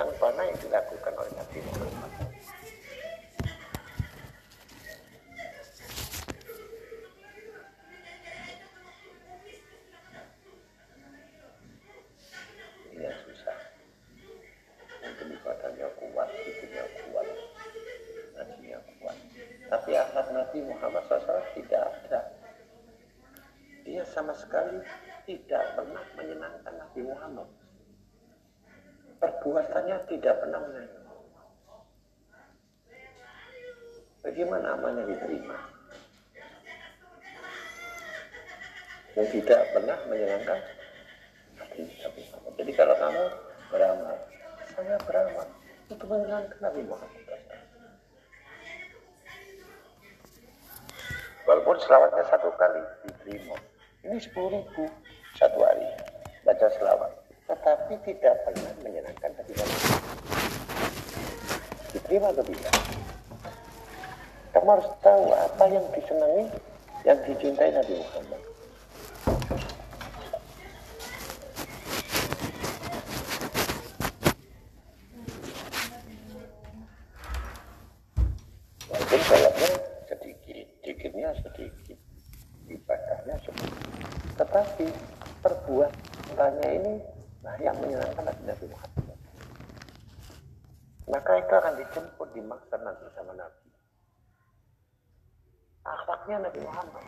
yang mana yang dilakukan oleh Nabi Muhammad. Kuat. Tapi Nabi Muhammad SAW tidak ada. Dia sama sekali tidak pernah menyenangkan. Bagaimana amalnya diterima? Yang tidak pernah menyenangkan Nabi Muhammad. Jadi kalau kamu beramal, saya beramal untuk menyenangkan Nabi Muhammad. Walaupun selawatnya satu kali diterima. Ini sepuluh ribu satu hari baca selawat. Tetapi tidak pernah menyenangkan Nabi Muhammad. Diterima atau tidak? Kamu harus tahu apa yang disenangi, yang dicintai Nabi Muhammad. Walaupun sholatnya sedikit, dikirnya sedikit, ibadahnya sedikit. Tetapi perbuatannya ini nah yang menyenangkan Nabi Nabi Muhammad. Maka itu akan dijemput di maksa nanti sama Nabi. Akhlaknya Nabi Muhammad.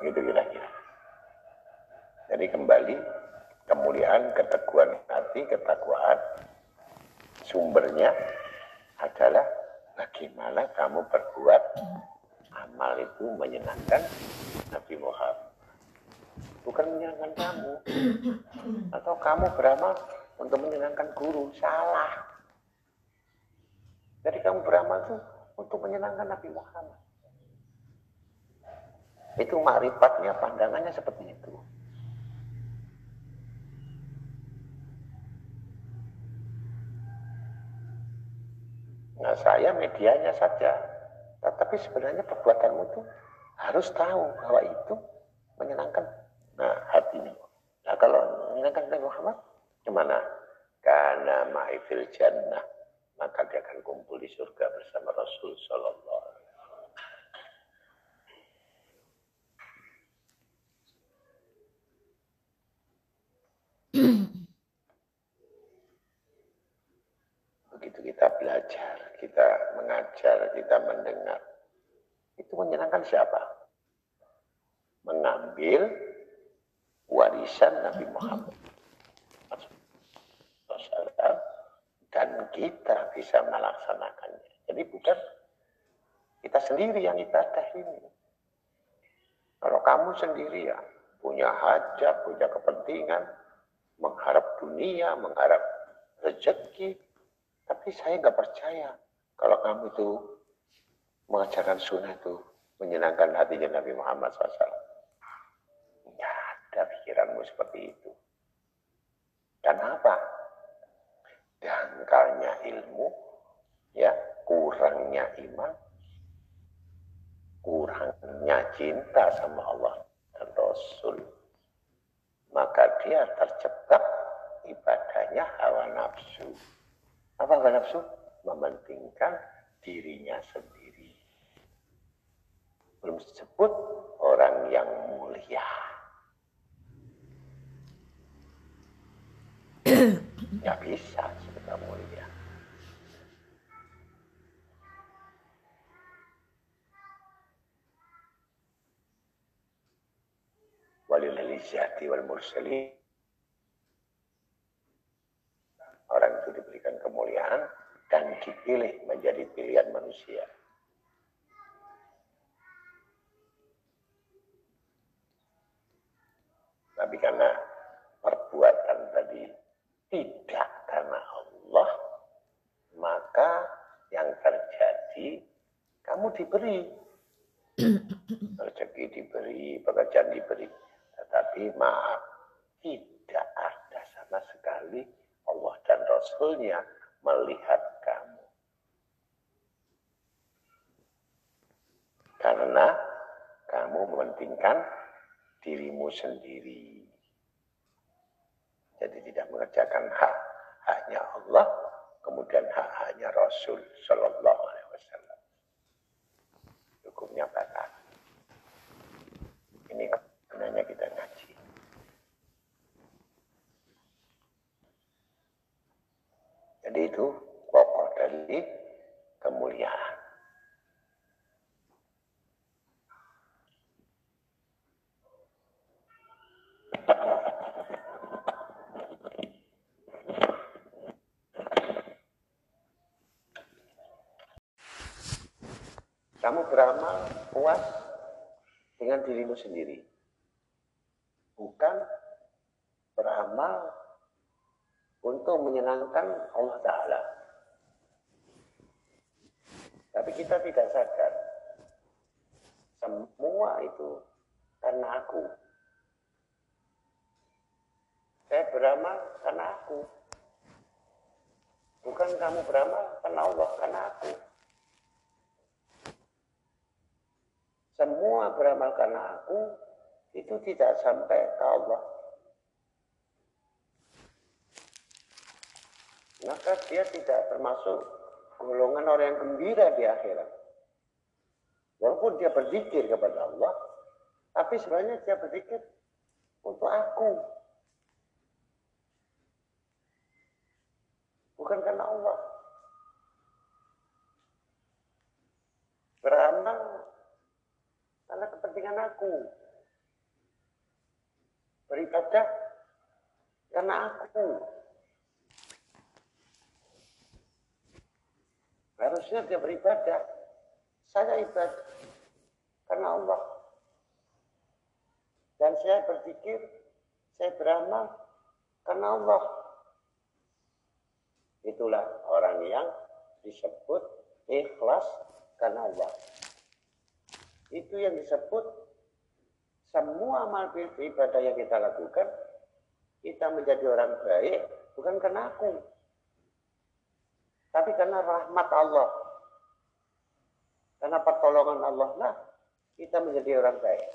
Begitu kira-kira. Jadi kembali kemuliaan, keteguhan hati, ketakwaan sumbernya adalah bagaimana kamu berbuat amal itu menyenangkan Nabi Muhammad. Bukan menyenangkan kamu. Atau kamu beramal untuk menyenangkan guru. Salah. Jadi kamu beramal itu untuk menyenangkan Nabi Muhammad. Itu marifatnya, pandangannya seperti itu. Nah saya medianya saja. Tetapi sebenarnya perbuatanmu itu harus tahu bahwa itu menyenangkan kalau menyenangkan Nabi Muhammad, gimana? Karena ma'ifil jannah, maka dia akan kumpul di surga bersama Rasul Sallallahu. Begitu kita belajar, kita mengajar, kita mendengar. Itu menyenangkan siapa? Mengambil warisan Nabi Muhammad. Dan kita bisa melaksanakannya. Jadi bukan kita sendiri yang ibadah ini. Kalau kamu sendiri ya punya hajat, punya kepentingan, mengharap dunia, mengharap rezeki, tapi saya nggak percaya kalau kamu itu mengajarkan sunnah itu menyenangkan hatinya Nabi Muhammad SAW. Ada pikiranmu seperti itu. Dan apa? Dangkalnya ilmu, ya kurangnya iman, kurangnya cinta sama Allah dan Rasul. Maka dia terjebak ibadahnya hawa nafsu. Apa hawa nafsu? Mementingkan dirinya sendiri. Belum disebut orang yang mulia. Nggak bisa sebetulnya mulia. Walilal izzati wal mursalin orang itu diberikan kemuliaan dan dipilih menjadi pilihan manusia. Tapi karena tidak karena Allah, maka yang terjadi kamu diberi rezeki diberi, pekerjaan diberi, tetapi maaf tidak ada sama sekali Allah dan Rasulnya melihat kamu. Karena kamu kamu mementingkan dirimu sendiri. Jadi tidak mengerjakan hak haknya Allah, kemudian hak haknya Rasul Shallallahu Alaihi Wasallam. Hukumnya batal. Ini sebenarnya kita ngaji. Jadi itu pokok dari kemuliaan. Kamu beramal puas dengan dirimu sendiri. Bukan beramal untuk menyenangkan Allah Ta'ala. Tapi kita tidak sadar. Semua itu karena aku. Saya beramal karena aku. Bukan kamu beramal karena Allah, karena aku. Semua beramal karena aku itu tidak sampai ke Allah. Maka dia tidak termasuk golongan orang yang gembira di akhirat. Walaupun dia berzikir kepada Allah, tapi sebenarnya dia berzikir untuk aku. Bukan karena Allah. Beramal kepentingan aku. Beribadah karena aku. Harusnya dia beribadah. Saya ibadah karena Allah. Dan saya berpikir, saya beramal karena Allah. Itulah orang yang disebut ikhlas karena Allah. Itu yang disebut semua amal ibadah yang kita lakukan, kita menjadi orang baik bukan karena aku. Tapi karena rahmat Allah. Karena pertolongan Allah lah kita menjadi orang baik.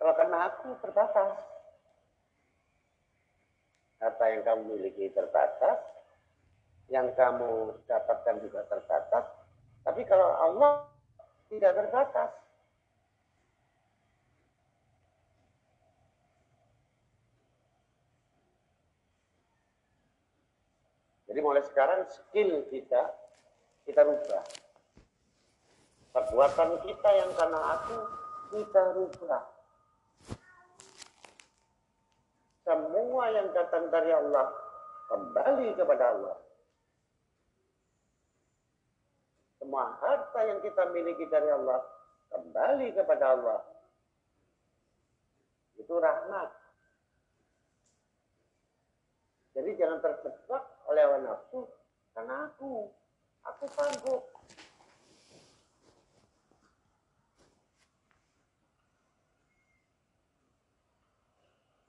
Kalau karena aku terbatas. Apa yang kamu miliki terbatas, yang kamu dapatkan juga terbatas, tapi kalau Allah tidak terbatas. Jadi mulai sekarang skill kita, kita rubah. Perbuatan kita yang karena aku, kita rubah. Semua yang datang dari Allah, kembali kepada Allah. Semua harta yang kita miliki dari Allah kembali kepada Allah. Itu rahmat. Jadi jangan terjebak oleh hawa nafsu karena aku, aku sanggup.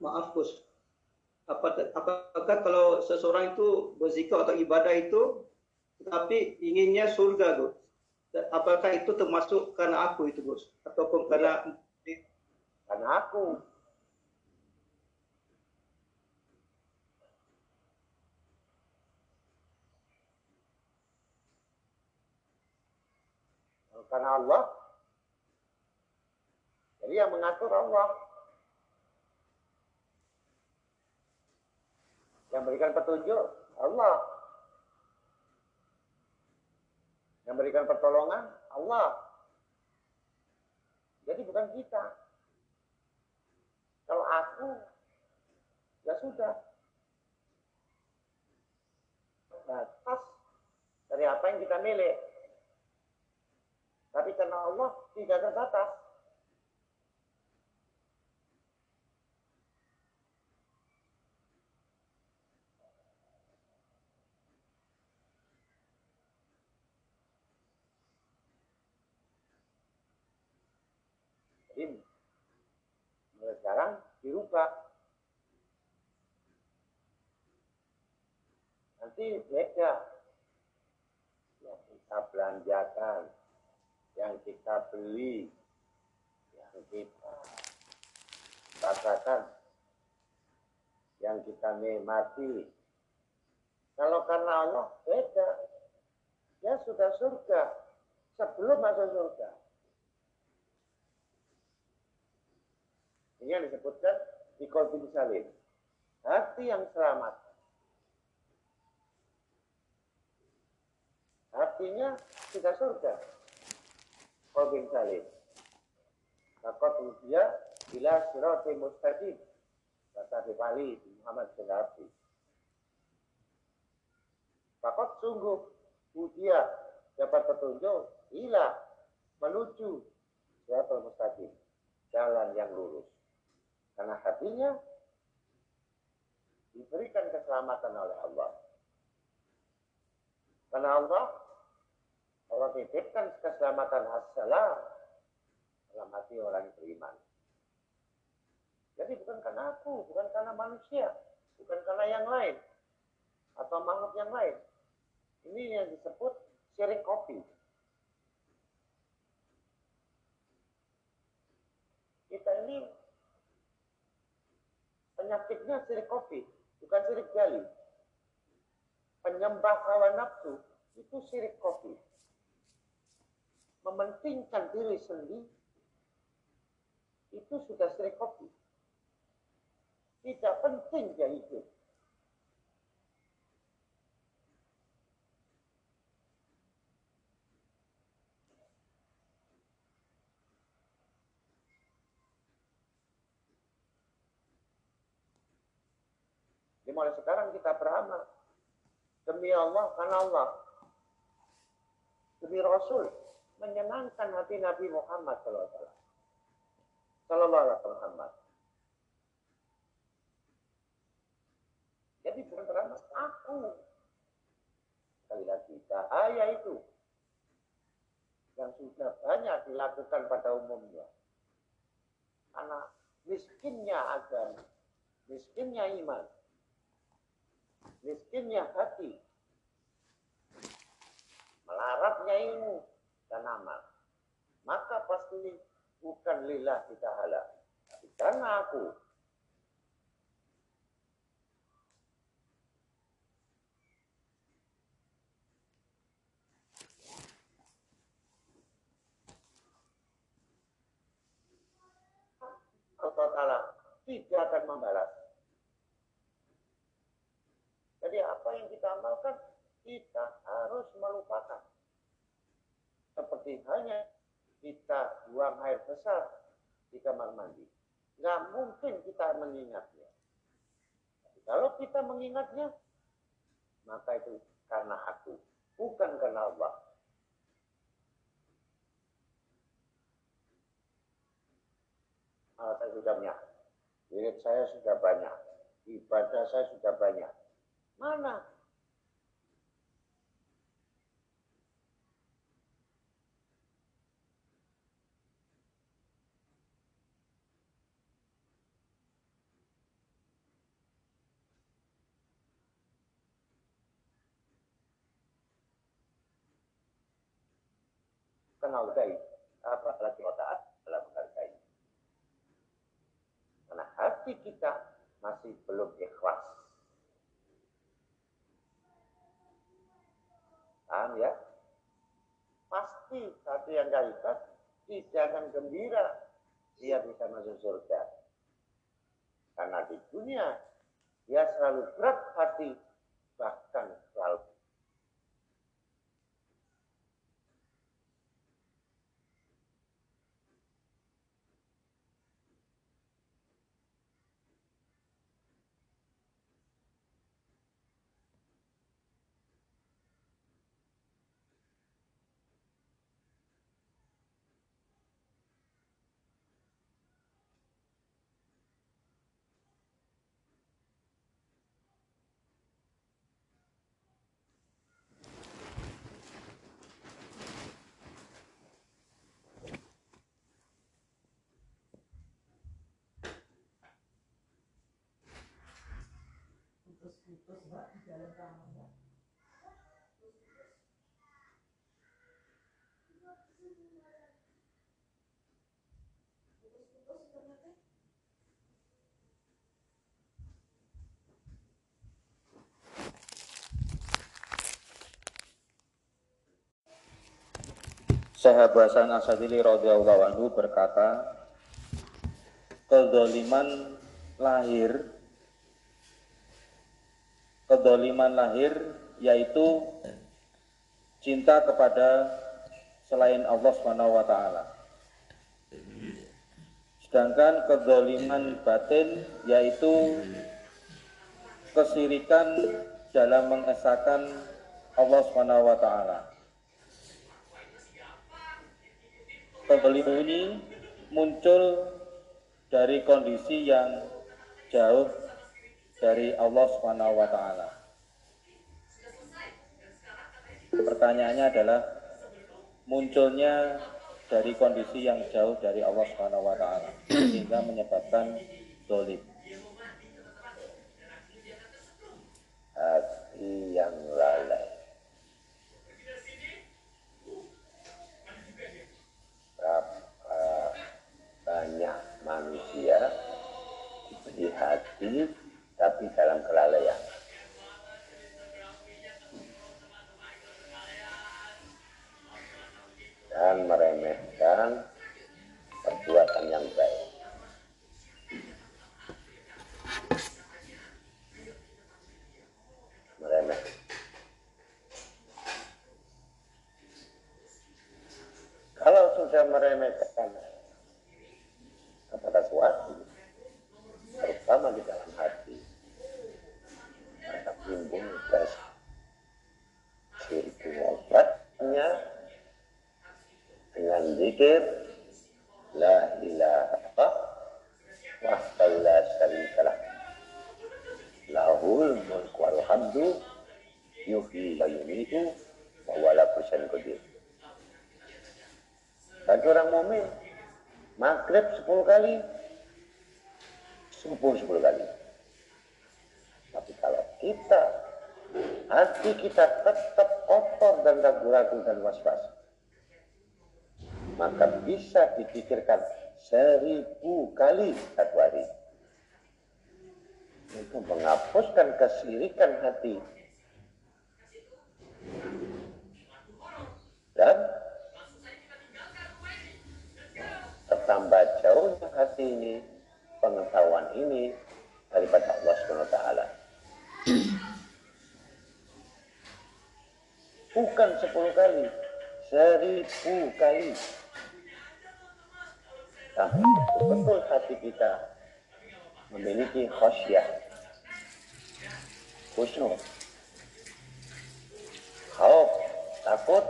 Maaf Gus, apakah kalau seseorang itu berzikir atau ibadah itu tetapi inginnya surga, Gus. Apakah itu termasuk karena aku itu, Gus? Ataupun karena iya. karena aku? Karena Allah. Jadi yang mengatur Allah. Yang berikan petunjuk Allah. Yang berikan pertolongan Allah. Jadi bukan kita. Kalau aku, ya sudah. Batas dari apa yang kita milik. Tapi karena Allah tidak terbatas. Mulai sekarang dirubah. Nanti beda. Ya, kita belanjakan kita beli, yang kita rasakan, yang kita nikmati. Kalau karena Allah beda. Dia sudah surga sebelum masuk surga. Ini yang disebutkan di kolbin salim. Hati yang selamat. Hatinya sudah surga. Kolbin salim. Maka dia bila sirati mustaqim. Kata di Bali, Muhammad bin Abi. Maka sungguh dia dapat petunjuk ila menuju siratul mustaqim. Jalan yang lurus. Karena hatinya diberikan keselamatan oleh Allah. Karena Allah Allah titipkan keselamatan assalam dalam hati orang beriman. Jadi bukan karena aku, bukan karena manusia, bukan karena yang lain atau makhluk yang lain. Ini yang disebut sharing kopi. Kita ini Penyakitnya sirik kopi, bukan sirik jali. Penyembah hawa nafsu itu sirik kopi. Mementingkan diri sendiri itu sudah sirik kopi. Tidak penting dia hidup. Mulai sekarang kita beramal. Demi Allah, karena Allah. Demi Rasul, menyenangkan hati Nabi Muhammad SAW. Sallallahu alaihi Muhammad. Jadi bukan beramal, aku. Sekali lagi, bahaya itu. Yang sudah banyak dilakukan pada umumnya. Karena miskinnya agama, miskinnya iman, miskinnya hati, melaratnya ilmu dan amal, maka pasti bukan lillah ta'ala, tapi karena aku. Allah tidak akan membalas jadi yang kita harus melupakan. Seperti hanya kita buang air besar di kamar mandi. Nggak mungkin kita mengingatnya. Kalau kita mengingatnya, maka itu karena aku, bukan karena Allah. saya sudah banyak, wirid saya sudah banyak, ibadah saya sudah banyak, Mana? Kenal baik apa lagi otak adalah menghargai karena hati kita masih belum ikhlas Paham ya? Pasti hati yang gak tidak akan gembira dia bisa masuk surga. Karena di dunia dia selalu berat hati bahkan selalu Sahabat Hasan Asadili radhiyallahu anhu berkata, kedoliman lahir, kedoliman lahir yaitu cinta kepada selain Allah Subhanahu wa taala. Sedangkan kedoliman batin yaitu kesirikan dalam mengesahkan Allah Subhanahu wa taala. Kedoliman ini muncul dari kondisi yang jauh dari Allah Subhanahu wa taala. Pertanyaannya adalah munculnya dari kondisi yang jauh dari Allah Subhanahu wa taala sehingga menyebabkan dolim. Hati yang lalai. Banyak manusia diberi hati tapi dalam kelalaian. dan meremehkan perbuatan yang baik. Meremeh. Kalau sudah meremehkan kepada sesuatu, terutama di dalam hati, maka timbul itu obatnya dengan zikir la ilaha wahdahu la syarikalah lahul mulku wal hamdu yuhyi wa yumiitu wa huwa ala qadir. Bagi orang mukmin maghrib 10 kali subuh 10 kali tapi kalau kita hati kita tetap kotor dan ragu-ragu dan was-was maka bisa dipikirkan seribu kali satu hari. Itu menghapuskan kesirikan hati. Dan bertambah jauhnya hati ini, pengetahuan ini daripada Allah SWT. Bukan sepuluh kali, seribu kali sampai betul hati kita memiliki khasyah khusyuk khauf takut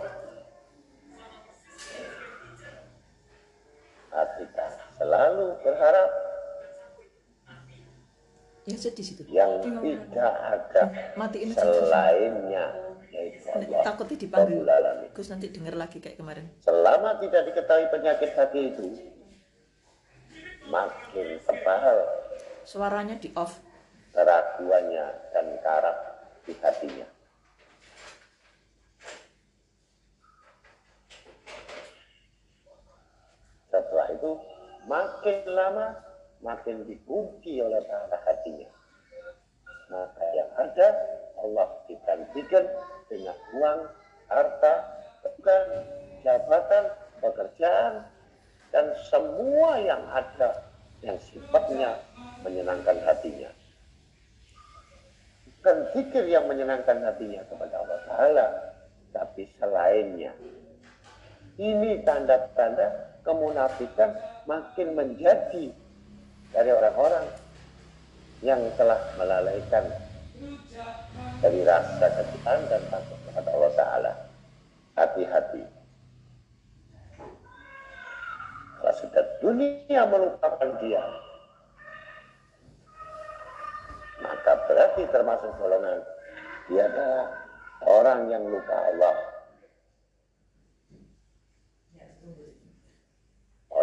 hati kita selalu berharap Ya sedih situ. yang tidak ada Matiin aja. selainnya yaitu Allah Takutnya dipanggil. Gus nanti denger lagi kayak kemarin. Selama tidak diketahui penyakit hati itu, makin tebal Suaranya di off. keraguannya dan karat di hatinya. Setelah itu, makin lama makin dikunci oleh para hatinya. Maka yang ada, Allah digantikan dengan uang, harta, bukan jabatan, pekerjaan, dan semua yang ada yang sifatnya menyenangkan hatinya. Bukan zikir yang menyenangkan hatinya kepada Allah Ta'ala, tapi selainnya. Ini tanda-tanda kemunafikan makin menjadi dari orang-orang yang telah melalaikan dari rasa kecintaan dan takut kepada Allah Ta'ala. Hati-hati. Kalau sudah dunia melupakan dia, maka berarti termasuk golongan dia adalah orang yang lupa Allah.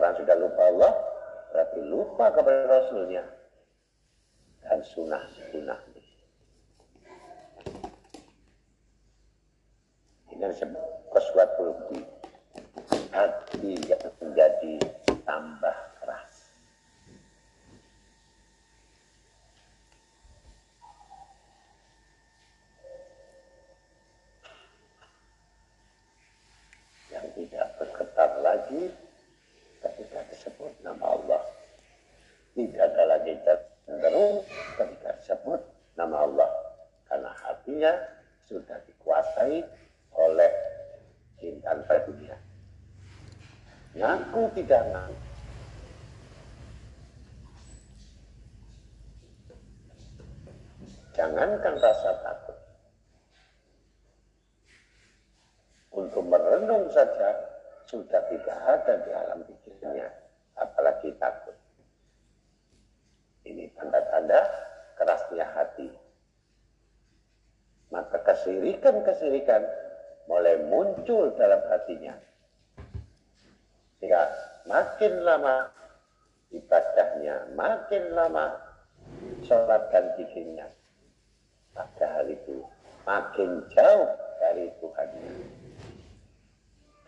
Orang sudah lupa Allah, berarti lupa kepada Rasulnya. Dan sunnah-sunnahnya. Ini disebut suatu hati yang menjadi tambah keras. lagi ketika disebut nama Allah. Tidak ada lagi cenderung ketika disebut nama Allah. Karena hatinya sudah dikuasai oleh cinta dunia. Ngaku tidak ngaku. Jangankan rasa takut. Untuk merenung saja sudah tidak ada di alam pikirnya, apalagi takut. Ini tanda-tanda kerasnya hati. Maka kesirikan-kesirikan mulai muncul dalam hatinya. Sehingga makin lama ibadahnya, makin lama sholat dan zikirnya. Padahal itu makin jauh dari Tuhannya.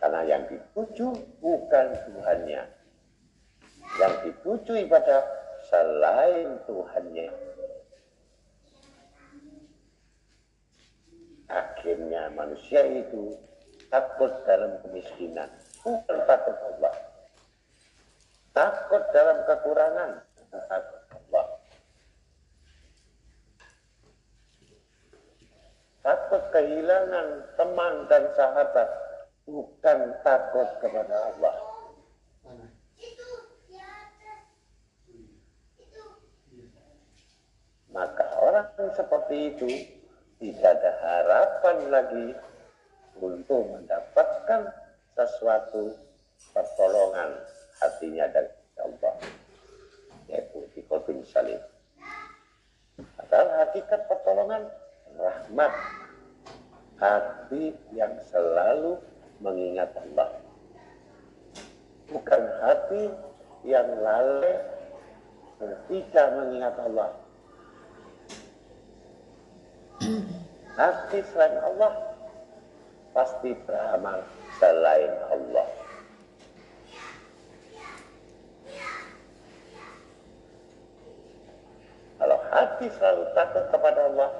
Karena yang dituju bukan Tuhannya. Yang dituju ibadah selain Tuhannya. Akhirnya manusia itu takut dalam kemiskinan. Bukan takut Allah. Takut dalam kekurangan. Takut Allah. Takut kehilangan teman dan sahabat. Bukan takut kepada Allah. Maka orang seperti itu tidak ada harapan lagi untuk mendapatkan sesuatu pertolongan hatinya dari Allah. Yaitu di qalbin salim. Padahal hakikat pertolongan rahmat. Hati yang selalu mengingat Allah. Bukan hati yang lalai tidak mengingat Allah hati selain Allah pasti beramal selain Allah. Kalau hati selalu takut kepada Allah,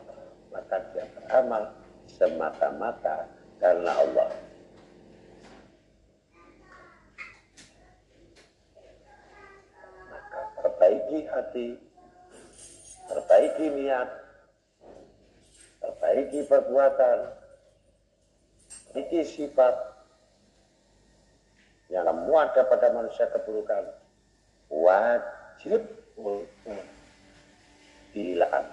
maka dia beramal semata-mata karena Allah. Maka perbaiki hati, perbaiki niat, perbaiki perbuatan, ini sifat yang ada pada manusia keburukan. Wajib untuk dihilang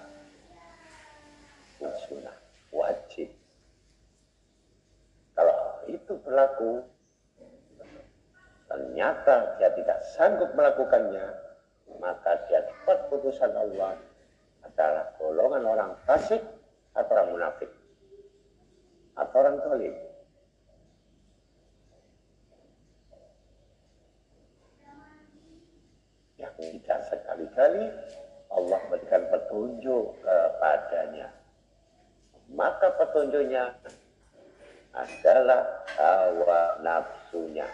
sunnah wajib. Kalau itu berlaku ternyata dia tidak sanggup melakukannya maka dia dapat putusan Allah adalah golongan orang fasik atau orang munafik atau orang zalim. Yang tidak sekali-kali Allah berikan petunjuk kepadanya. Maka petunjuknya adalah hawa nafsunya.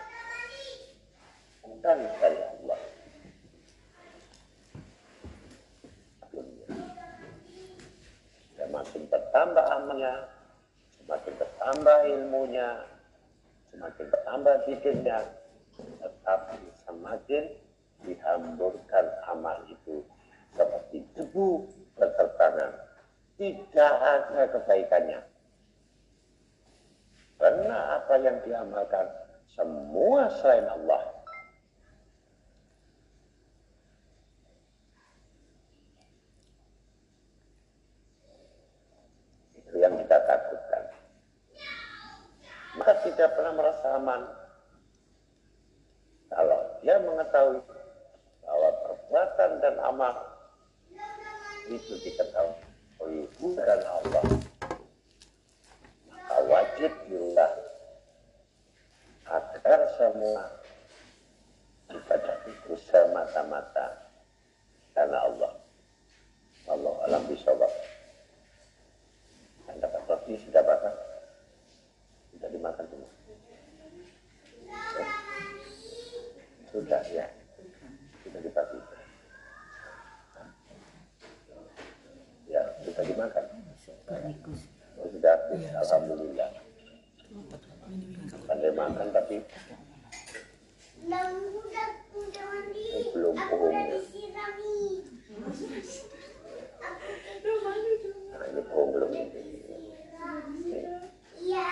Bukan dari Allah. Semakin bertambah amalnya, semakin bertambah ilmunya, semakin bertambah zikirnya, tetapi semakin dihamburkan amal itu seperti debu berterbangan. Tidak ada kebaikannya. Karena apa yang diamalkan semua selain Allah. Itu yang kita takutkan. Maka tidak pernah merasa aman. Kalau dia mengetahui bahwa perbuatan dan amal itu diketahui bukan Allah. Maka wajib diulah agar semua ibadah itu semata-mata karena Allah. Allah alam bisawab. Anda dapat roti sudah makan? Sudah dimakan semua? Sudah ya. Sudah dibagi. Ya, sudah dimakan. Oh, sudah habis. Alhamdulillah. Pandai makan tapi belum ya. disirami. Nah, ini bohong belum ini. Iya.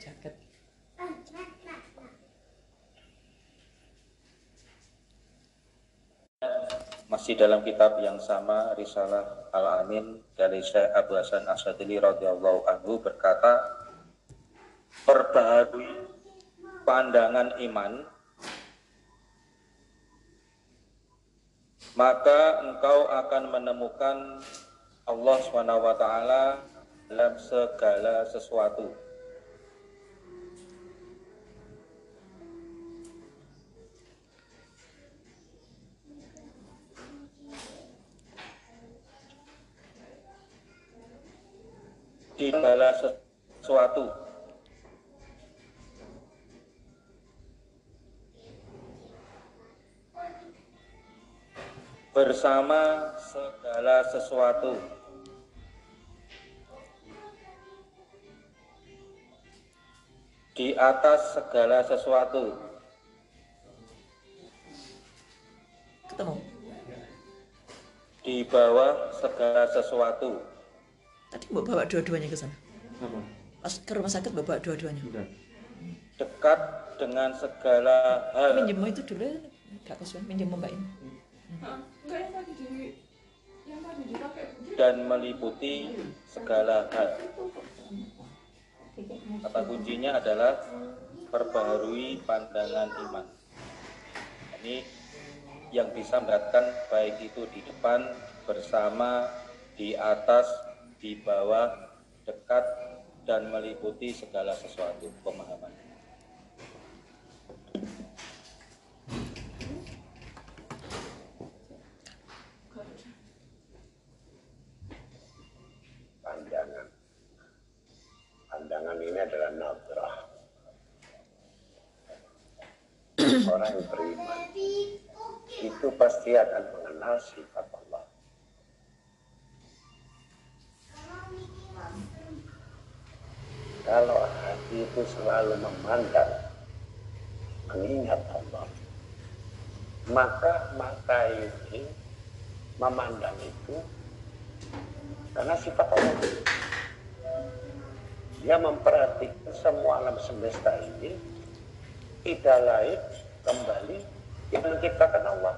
jaket. Masih dalam kitab yang sama Risalah Al-Amin dari Syekh Abu Hasan Asadili radhiyallahu anhu berkata perbaharui pandangan iman maka engkau akan menemukan Allah SWT dalam segala sesuatu. Atas segala sesuatu. Ketemu. Di bawah segala sesuatu. Tadi mbak bawa dua-duanya ke sana. Apa? Pas ke rumah sakit mbak bawa dua-duanya. Dekat dengan segala hal. Minjem itu dulu gak kasuan minjem mbak ini. Enggak yang tadi di yang tadi dipakai begini. dan meliputi segala hal. Kata kuncinya adalah perbaharui pandangan iman. Ini yang bisa mendapatkan baik itu di depan, bersama, di atas, di bawah, dekat, dan meliputi segala sesuatu pemahaman. Orang yang beriman itu pasti akan mengenal sifat Allah. Kalau hati itu selalu memandang, mengingat Allah, maka mata ini memandang itu karena sifat Allah. Dia memperhatikan semua alam semesta ini tidak lain kembali yang menciptakan Allah.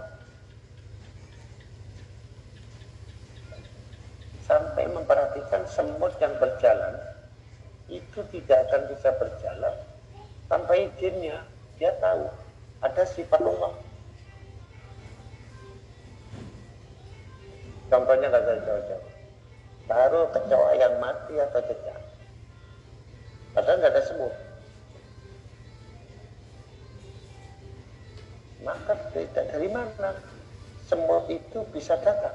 Sampai memperhatikan semut yang berjalan itu tidak akan bisa berjalan tanpa izinnya. Dia tahu ada sifat Allah. Contohnya nggak usah jauh-jauh. Taruh kecoa yang mati atau cecah. Padahal nggak ada semut. Maka tidak dari mana semut itu bisa datang.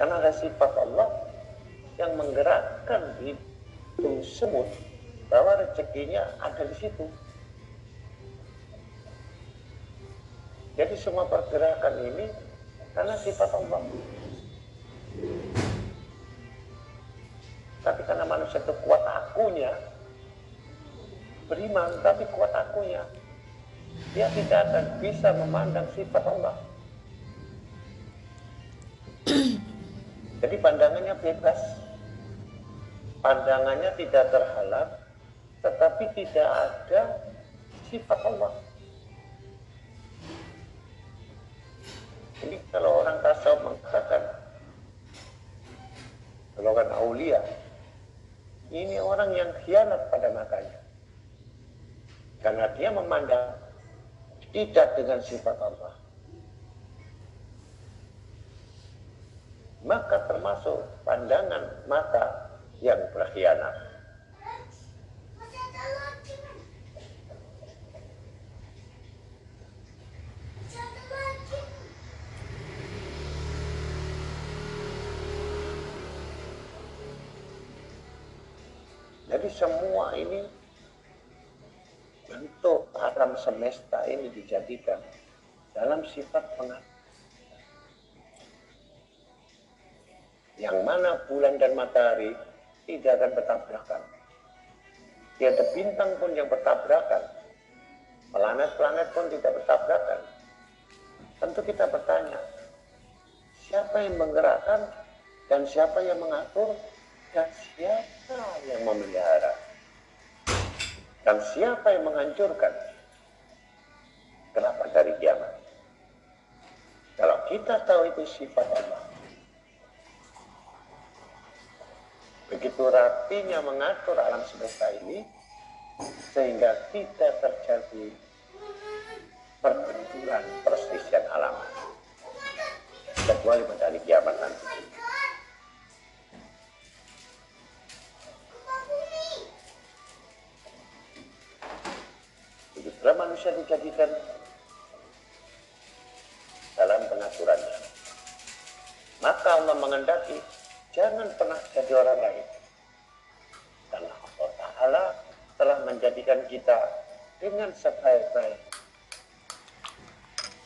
Karena ada sifat Allah yang menggerakkan hidung semut bahwa rezekinya ada di situ. Jadi semua pergerakan ini karena sifat Allah. Tapi karena manusia itu kuat akunya, beriman tapi kuat akunya. dia tidak akan bisa memandang sifat Allah. Jadi pandangannya bebas. Pandangannya tidak terhalang, tetapi tidak ada sifat Allah. Ini kalau orang tasawuf mengatakan golongan aulia, ini orang yang khianat pada matanya. Karena dia memandang tidak dengan sifat Allah. Maka termasuk pandangan mata yang berkhianat. Jadi semua ini bentuk alam semesta ini dijadikan dalam sifat pengatur. Yang mana bulan dan matahari tidak akan bertabrakan. Tiada bintang pun yang bertabrakan. Planet-planet pun tidak bertabrakan. Tentu kita bertanya, siapa yang menggerakkan dan siapa yang mengatur dan siapa yang memelihara dan siapa yang menghancurkan? Kenapa dari kiamat? Kalau kita tahu itu sifat Allah. Begitu rapinya mengatur alam semesta ini sehingga tidak terjadi perbenturan perselisihan alam. Kecuali pada kiamat nanti Begitulah manusia dijadikan dalam pengaturannya. Maka Allah mengendaki jangan pernah jadi orang lain. Karena Allah Ta'ala telah menjadikan kita dengan sebaik-baik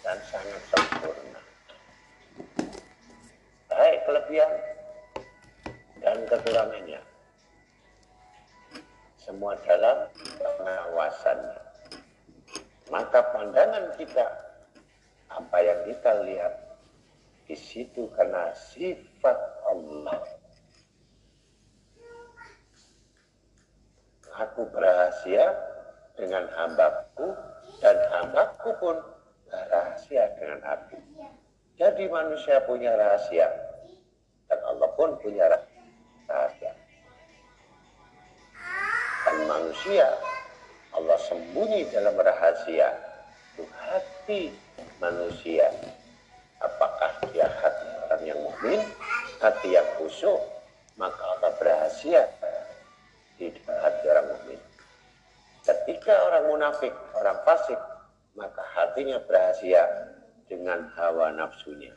dan sangat sempurna. Baik kelebihan dan kekurangannya. Semua dalam pengawasannya maka pandangan kita apa yang kita lihat di situ karena sifat Allah. Aku berhasil dengan hambaku dan hambaku pun berhasil dengan aku. Jadi manusia punya rahasia dan Allah pun punya rahasia. Dan manusia Allah sembunyi dalam rahasia itu hati manusia. Apakah dia hati orang yang mukmin, hati yang khusyuk, maka Allah berhasil di hati orang mukmin. Ketika orang munafik, orang fasik, maka hatinya berhasil dengan hawa nafsunya.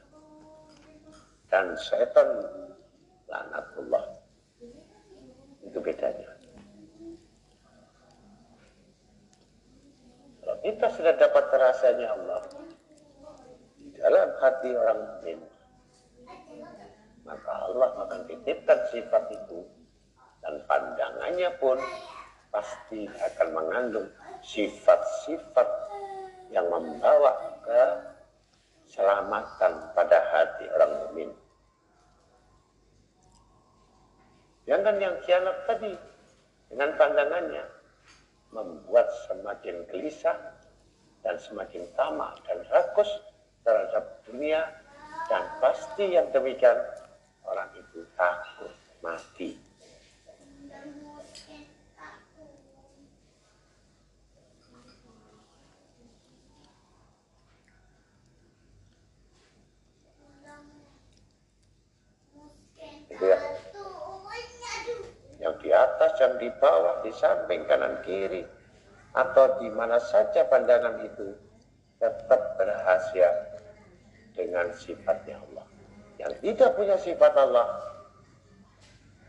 Dan setan lanatullah. Itu bedanya. Kalau kita sudah dapat rasanya Allah. Di dalam hati orang mukmin, maka Allah akan titipkan sifat itu. Dan pandangannya pun pasti akan mengandung sifat-sifat yang membawa ke selamatan pada hati orang mukmin. Jangan yang kianat tadi dengan pandangannya membuat semakin gelisah dan semakin tamak dan rakus terhadap dunia dan pasti yang demikian orang itu takut mati. Itu ya. Yang yang di bawah, di samping, kanan, kiri. Atau di mana saja pandangan itu tetap berhasil dengan sifatnya Allah. Yang tidak punya sifat Allah,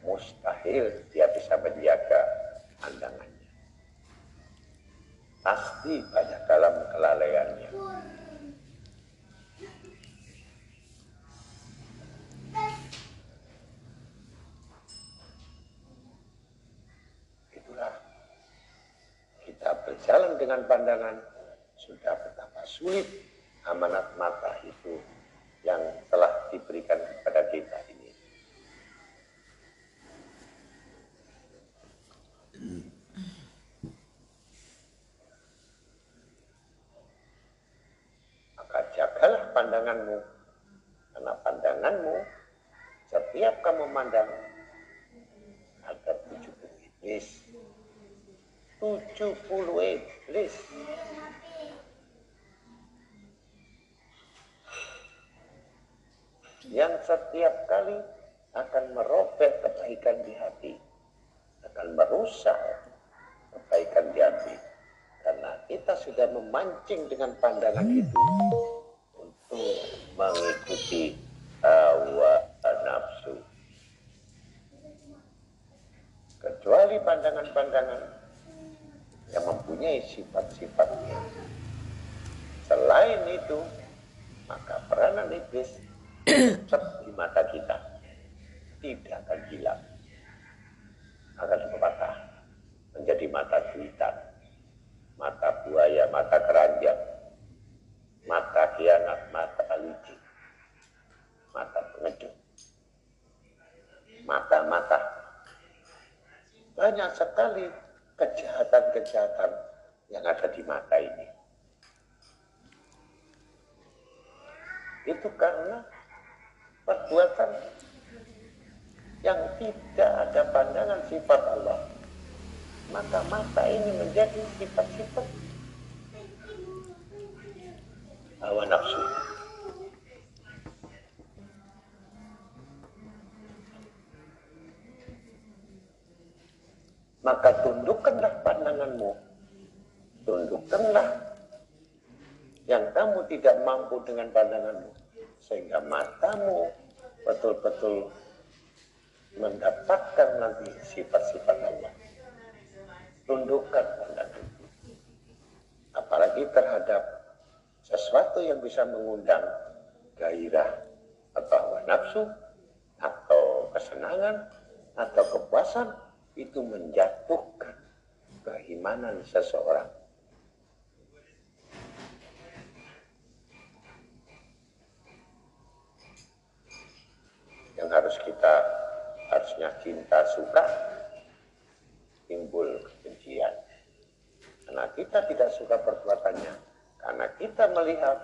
mustahil dia bisa menjaga pandangannya. Pasti banyak dalam kelalaiannya. Berjalan dengan pandangan sudah betapa sulit amanat mata itu yang telah diberikan kepada kita ini. Maka jagalah pandanganmu, karena pandanganmu setiap kamu memandang ada 70 iblis. 70 iblis. Yang setiap kali akan merobek kebaikan di hati. Akan merusak kebaikan di hati. Karena kita sudah memancing dengan pandangan itu untuk mengikuti hawa nafsu. Kecuali pandangan-pandangan yang mempunyai sifat-sifatnya. Selain itu, maka peranan iblis di mata kita tidak akan hilang. Akan berpatah menjadi mata juitan, mata buaya, mata keranjang, mata kianat, mata licik, mata pengedut, mata-mata. Banyak sekali kejahatan-kejahatan yang ada di mata ini. Itu karena perbuatan yang tidak ada pandangan sifat Allah. Maka mata ini menjadi sifat-sifat hawa nafsu. Maka tundukkanlah pandanganmu. Tundukkanlah yang kamu tidak mampu dengan pandanganmu. Sehingga matamu betul-betul mendapatkan nanti sifat-sifat Allah. Tundukkan pandangan. Apalagi terhadap sesuatu yang bisa mengundang gairah atau nafsu atau kesenangan atau kepuasan itu menjatuhkan keimanan seseorang. Yang harus kita harusnya cinta suka timbul kebencian. Karena kita tidak suka perbuatannya. Karena kita melihat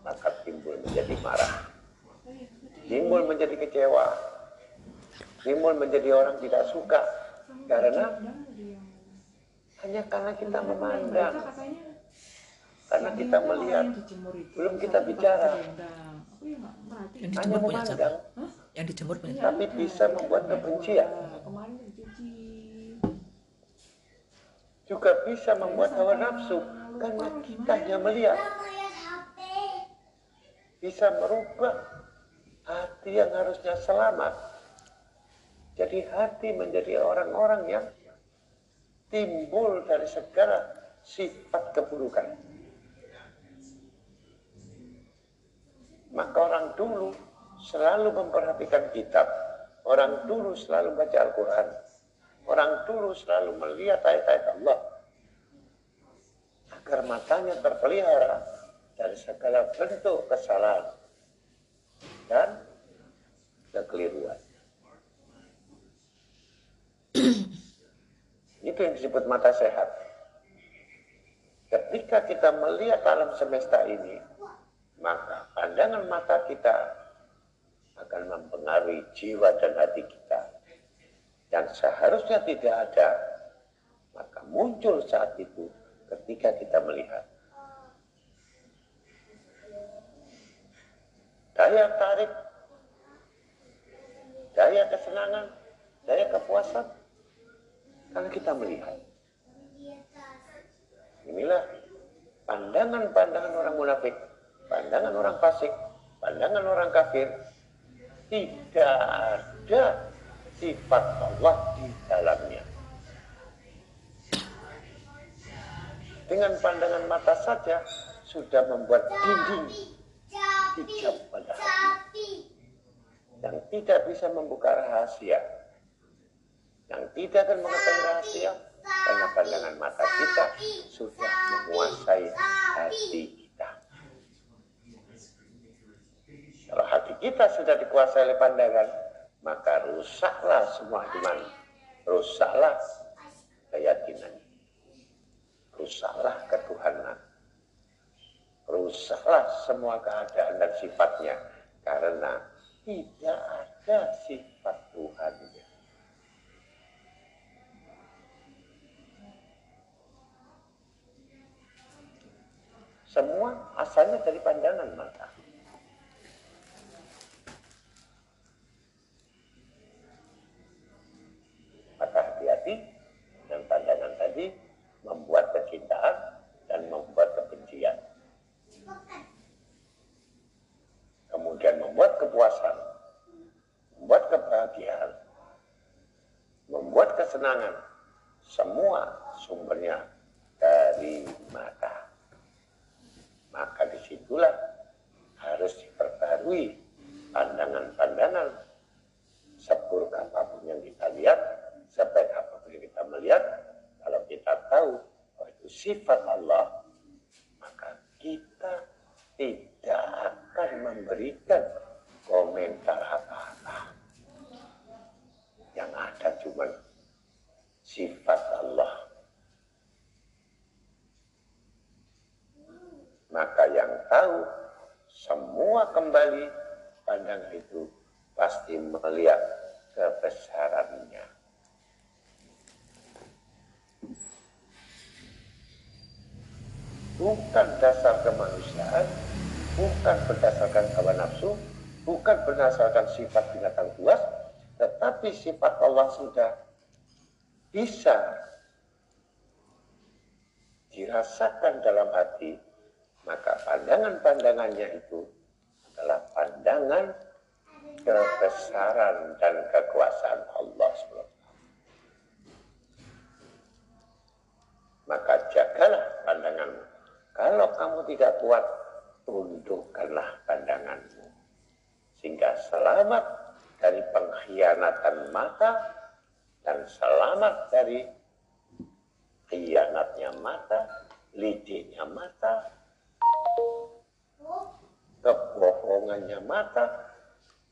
maka timbul menjadi marah. Timbul menjadi kecewa. Timbul menjadi orang tidak suka. Karena hanya karena kita memandang. Karena kita melihat. Belum kita bicara. Yang Hanya dijemur punya siapa? memandang. Yang dijemur punya siapa? Tapi bisa membuat kebencian. Dicuci. Juga bisa membuat hawa nafsu. Karena kita hanya melihat. Bisa merubah hati yang harusnya selamat. Jadi hati menjadi orang-orang yang timbul dari segala sifat keburukan. Maka orang dulu selalu memperhatikan kitab. Orang dulu selalu baca Al-Quran. Orang dulu selalu melihat ayat-ayat Allah. Agar matanya terpelihara dari segala bentuk kesalahan dan kekeliruan. Itu yang disebut mata sehat. Ketika kita melihat alam semesta ini, maka pandangan mata kita akan mempengaruhi jiwa dan hati kita. Yang seharusnya tidak ada, maka muncul saat itu ketika kita melihat. Daya tarik, daya kesenangan, daya kepuasan, karena kita melihat. Inilah pandangan-pandangan orang munafik, pandangan orang fasik, pandangan orang kafir. Tidak ada sifat Allah di dalamnya. Dengan pandangan mata saja sudah membuat dinding hijab pada hati. Yang tidak bisa membuka rahasia. Yang tidak akan mengetahui rahasia Karena pandangan mata kita sudah menguasai hati kita. Kalau hati kita sudah dikuasai oleh pandangan, maka rusaklah semua iman. Rusaklah keyakinan. Rusaklah ketuhanan. Rusaklah semua keadaan dan sifatnya. Karena tidak ada sifat Tuhannya. Semua asalnya dari pandangan mata. Maka hati-hati dan pandangan tadi membuat kecintaan dan membuat kebencian. Kemudian membuat kepuasan, membuat kebahagiaan, membuat kesenangan. Semua sumbernya dari mata. Maka di situlah harus diperbarui pandangan-pandangan seburuk apa pun yang kita lihat, sebaik apa pun yang kita melihat, kalau kita tahu bahwa itu sifat Allah, maka kita tidak akan memberikan komentar apa-apa. Yang ada cuma sifat Allah. Maka yang tahu semua kembali pandangan itu pasti melihat kebesarannya. Bukan dasar kemanusiaan, bukan berdasarkan hawa nafsu, bukan berdasarkan sifat binatang buas, tetapi sifat Allah sudah bisa dirasakan dalam hati, maka pandangan-pandangannya itu adalah pandangan kebesaran dan kekuasaan Allah SWT. Maka jagalah pandanganmu. Kalau kamu tidak kuat, tundukkanlah pandanganmu. Sehingga selamat dari mata dan selamat dari khianatnya mata, lidihnya mata, kebohongannya mata,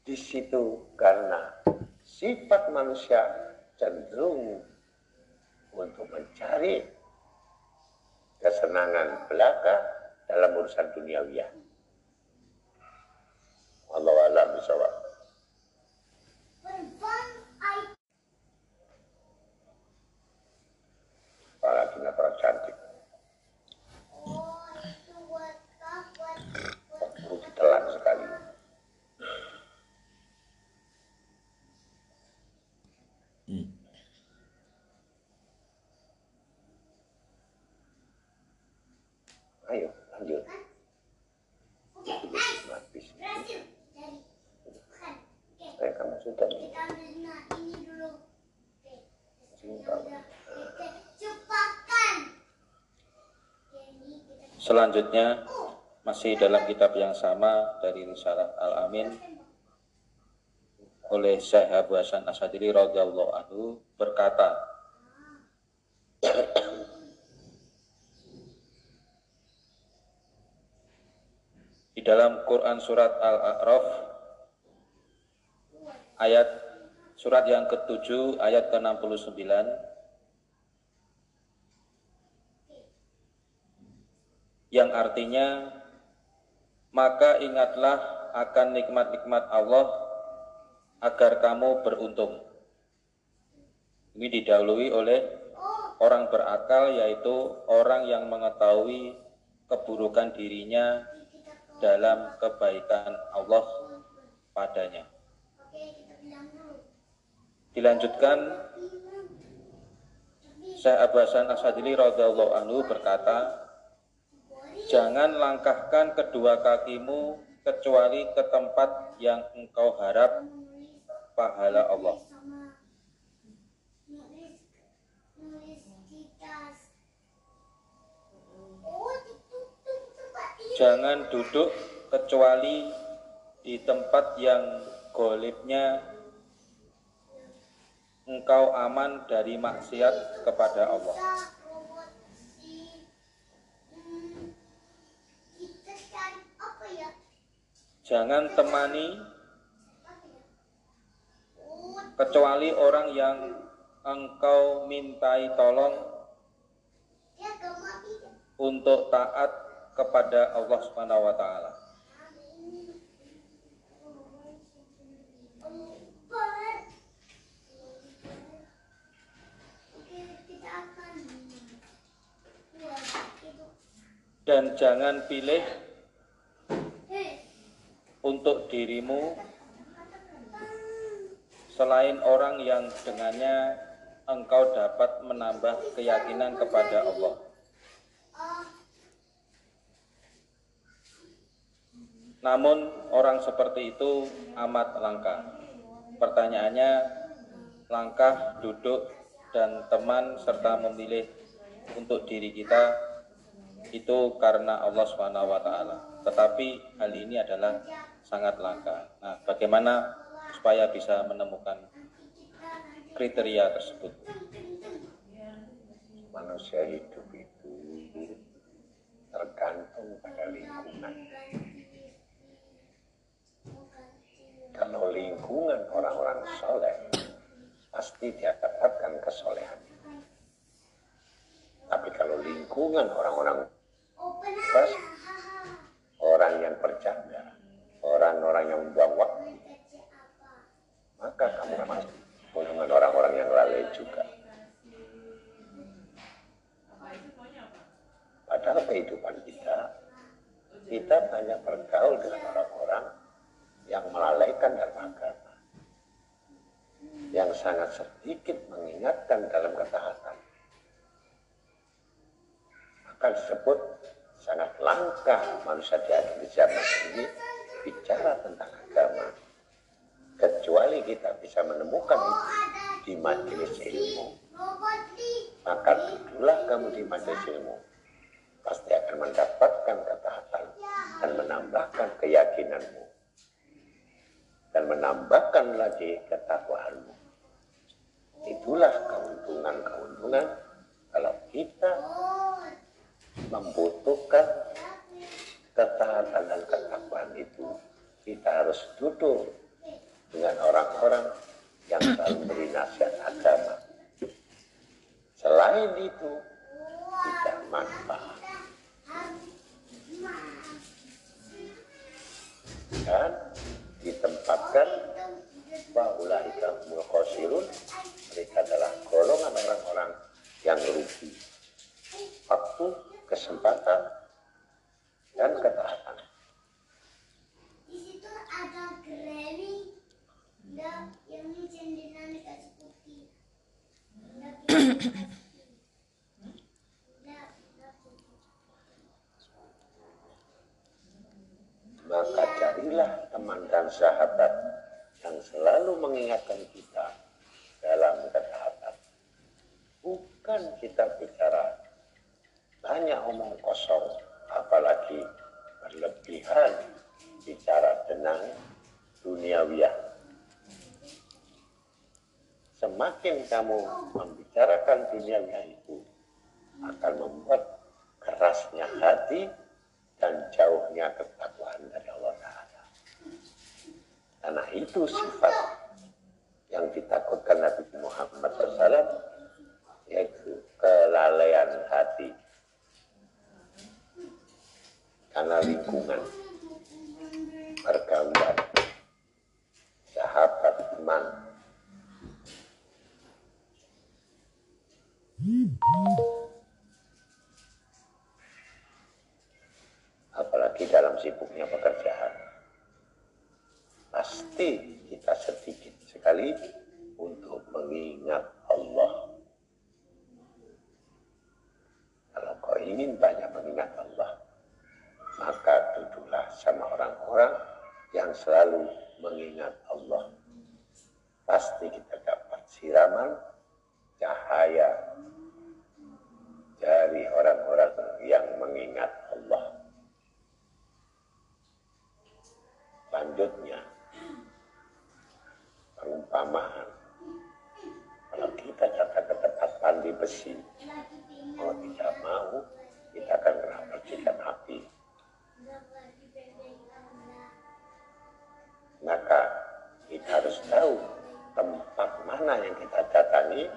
di situ karena sifat manusia cenderung untuk mencari kesenangan belaka dalam urusan duniawiya. Allah alam bisawab. Apalagi natural cantik. Perlu ditelan sekali. Ayo, lanjut. Bismillah, bismillah. Eh, kamu sudah nih. Selanjutnya masih dalam kitab yang sama dari Risalah Al-Amin oleh Syekh Abu Hasan Asadili radhiyallahu anhu berkata di dalam Quran surat Al-A'raf ayat surat yang ke-7 ayat ke-69 yang artinya maka ingatlah akan nikmat-nikmat Allah agar kamu beruntung. Ini didahului oleh orang berakal yaitu orang yang mengetahui keburukan dirinya dalam kebaikan Allah padanya. Dilanjutkan Syekh Abu Hasan Asadili radhiyallahu anhu berkata, Jangan langkahkan kedua kakimu kecuali ke tempat yang engkau harap pahala Allah. Jangan duduk kecuali di tempat yang golibnya engkau aman dari maksiat kepada Allah. Jangan temani kecuali orang yang engkau mintai tolong untuk taat kepada Allah Subhanahu wa taala. Dan jangan pilih untuk dirimu selain orang yang dengannya engkau dapat menambah keyakinan kepada Allah. ah, Namun orang seperti itu amat langka. Pertanyaannya, langkah, duduk, dan teman serta memilih untuk diri kita itu karena Allah taala. Tetapi hal ini adalah sangat langka. Nah, bagaimana supaya bisa menemukan kriteria tersebut? Manusia hidup itu tergantung pada lingkungan. Kalau lingkungan orang-orang soleh, pasti dia dapatkan kesolehan. Tapi kalau lingkungan orang-orang Pas. orang yang bercanda, orang-orang yang membuang waktu, maka kamu masuk golongan orang-orang yang lalai juga. Padahal kehidupan kita, kita banyak bergaul dengan orang-orang yang melalaikan dalam agama. Yang sangat sedikit mengingatkan dalam ketaatan. Maka disebut sangat langka manusia di akhir zaman ini bicara tentang agama. Kecuali kita bisa menemukan itu di majelis ilmu. Maka duduklah kamu di majelis ilmu. Pasti akan mendapatkan ketaatan dan menambahkan keyakinanmu. Dan menambahkan lagi ketakwaanmu. Itulah keuntungan-keuntungan kalau kita membutuhkan ketaatan dan ketakwaan itu. Kita harus duduk dengan orang-orang yang selalu beri nasihat agama. Selain itu, tidak manfaat. Dan ditempatkan bahulaika khosirun mereka adalah golongan orang-orang yang rugi waktu, kesempatan, dan ketaatan. di situ ada. Nggak, yang. Maka carilah teman dan sahabat yang selalu mengingatkan kita dalam ketaatan. Bukan kita bicara banyak omong kosong, apalagi berlebihan bicara tentang duniawiyah. Semakin kamu membicarakan duniawiyah itu, akan membuat kerasnya hati dan jauhnya ketakwaan dari Allah Ta'ala. Karena itu sifat yang ditakutkan Nabi Muhammad SAW, yaitu kelalaian hati. Karena lingkungan, pergaulan, sahabat, teman, apalagi dalam sibuknya pekerjaan. Pasti kita sedikit sekali untuk mengingat Allah. Kalau kau ingin banyak mengingat Allah, maka duduklah sama orang-orang yang selalu mengingat Allah. Pasti kita dapat siraman cahaya dari orang-orang yang mengingat Allah. Selanjutnya, perumpamaan. besi. Mau tidak mau, kita akan kena percikan api. Maka kita harus tahu tempat mana yang kita datangi,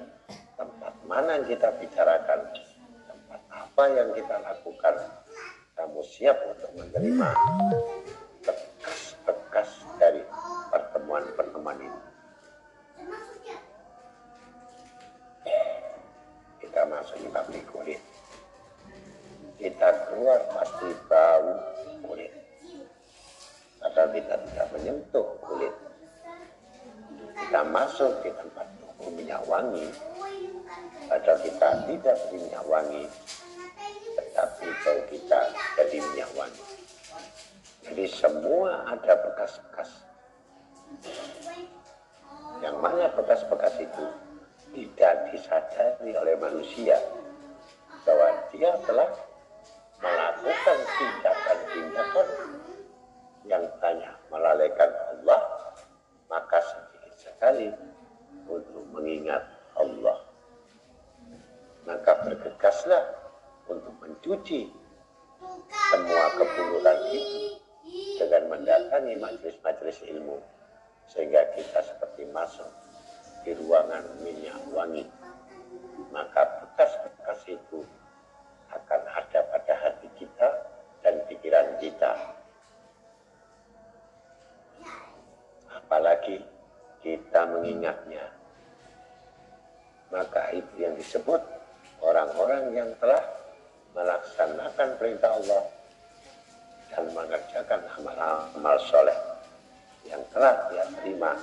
tempat mana yang kita bicarakan, tempat apa yang kita lakukan. Kamu siap untuk menerima bekas-bekas dari pertemuan-pertemuan ini. Kita masuk di pabrik kulit. Kita keluar pasti bau. Padahal kita tidak menyentuh kulit. Kita masuk di tempat toko minyak wangi. Padahal kita tidak beri minyak wangi. Tetapi bau kita jadi minyak wangi. Jadi semua ada bekas-bekas. Yang mana bekas-bekas itu tidak disadari oleh manusia bahwa dia telah melakukan tindakan-tindakan yang hanya melalaikan Allah, maka sedikit sekali untuk mengingat Allah. Maka bergegaslah untuk mencuci semua keburukan itu dengan mendatangi majelis-majelis ilmu sehingga kita seperti masuk di ruangan minyak wangi maka bekas-bekas itu akan ada pada hati kita dan pikiran kita apalagi kita mengingatnya maka itu yang disebut orang-orang yang telah melaksanakan perintah Allah dan mengerjakan amal-amal soleh yang telah dia terima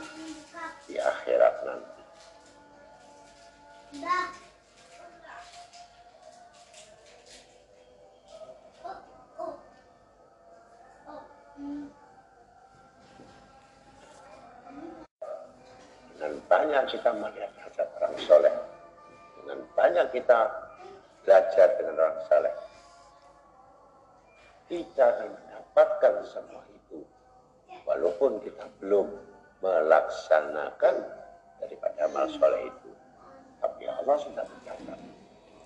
di akhirat nanti. Kita melihat hajat orang soleh. Dengan banyak kita belajar dengan orang soleh. Kita akan mendapatkan semua itu. Walaupun kita belum melaksanakan daripada amal soleh itu. Tapi Allah sudah mencatat.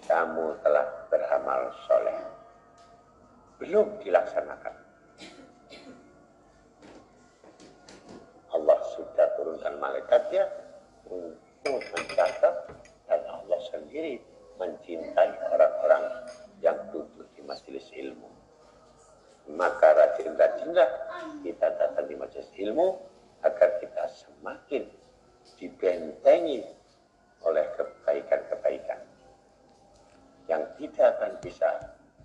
Kamu telah beramal soleh. Belum dilaksanakan. Allah sudah turunkan malaikatnya untuk mencatat dan Allah sendiri mencintai orang-orang yang duduk di majelis ilmu. Maka rajin-rajinlah kita datang di majelis ilmu agar kita semakin dibentengi oleh kebaikan-kebaikan yang tidak akan bisa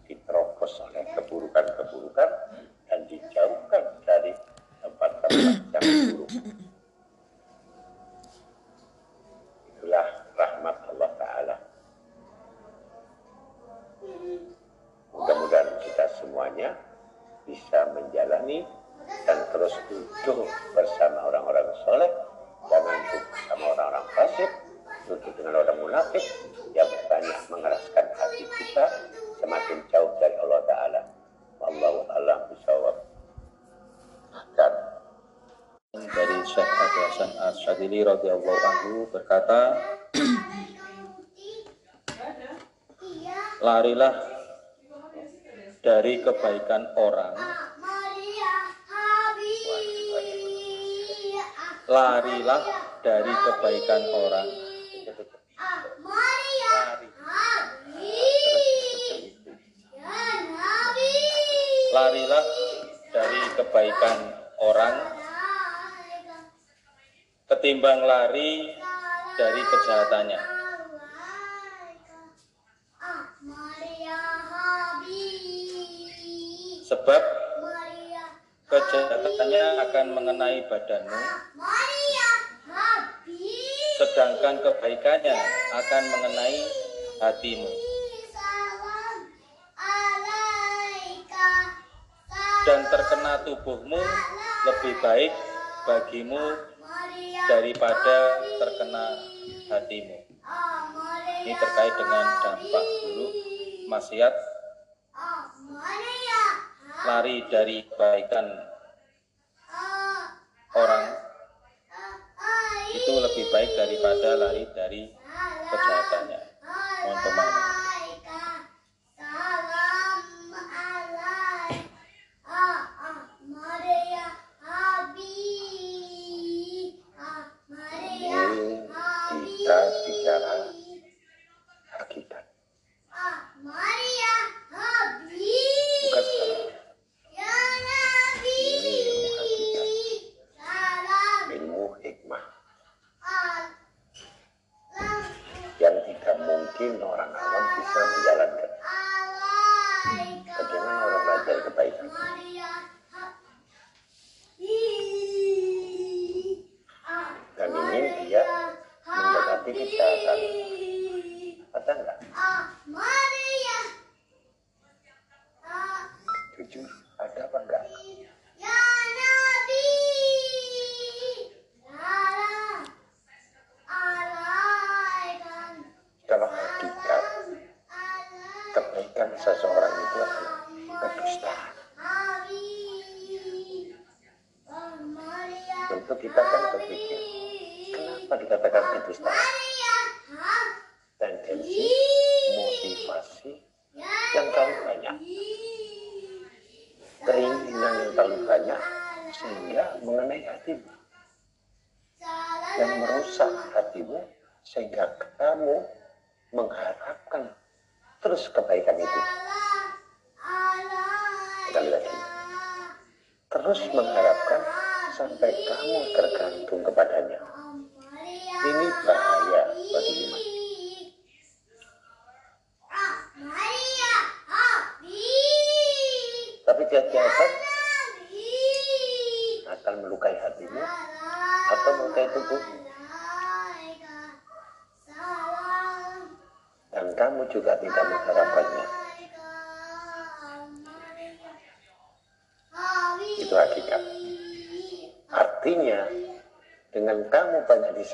diterobos oleh keburukan-keburukan dan dijauhkan dari tempat-tempat yang buruk. Itulah rahmat Allah Ta'ala. Mudah-mudahan kita semuanya bisa menjalani dan terus duduk bersama orang-orang soleh, jangan duduk bersama orang-orang fasik, duduk dengan orang munafik yang banyak mengeraskan hati kita semakin jauh dari Allah Ta'ala. Wallahu a'lam bishawab. Dari Syekh Abu Hasan Asyadili radhiyallahu anhu berkata, larilah dari kebaikan orang, larilah dari kebaikan orang, larilah dari kebaikan orang, ketimbang lari dari kejahatannya. Sebab kejahatannya akan mengenai badanmu, sedangkan kebaikannya akan mengenai hatimu. Dan terkena tubuhmu lebih baik bagimu daripada terkena hatimu. Ini terkait dengan dampak buruk maksiat lari dari kebaikan orang itu lebih baik daripada lari dari kejahatannya.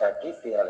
Shakiti, la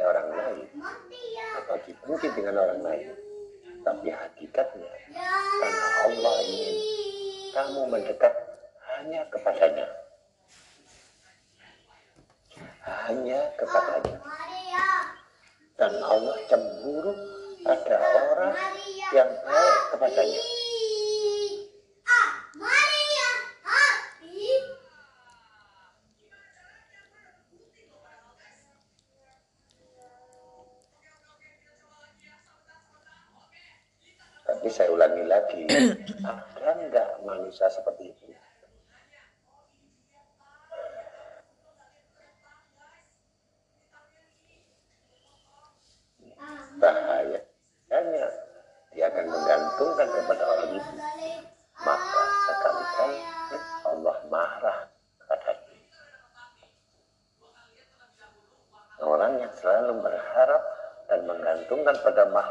pada mah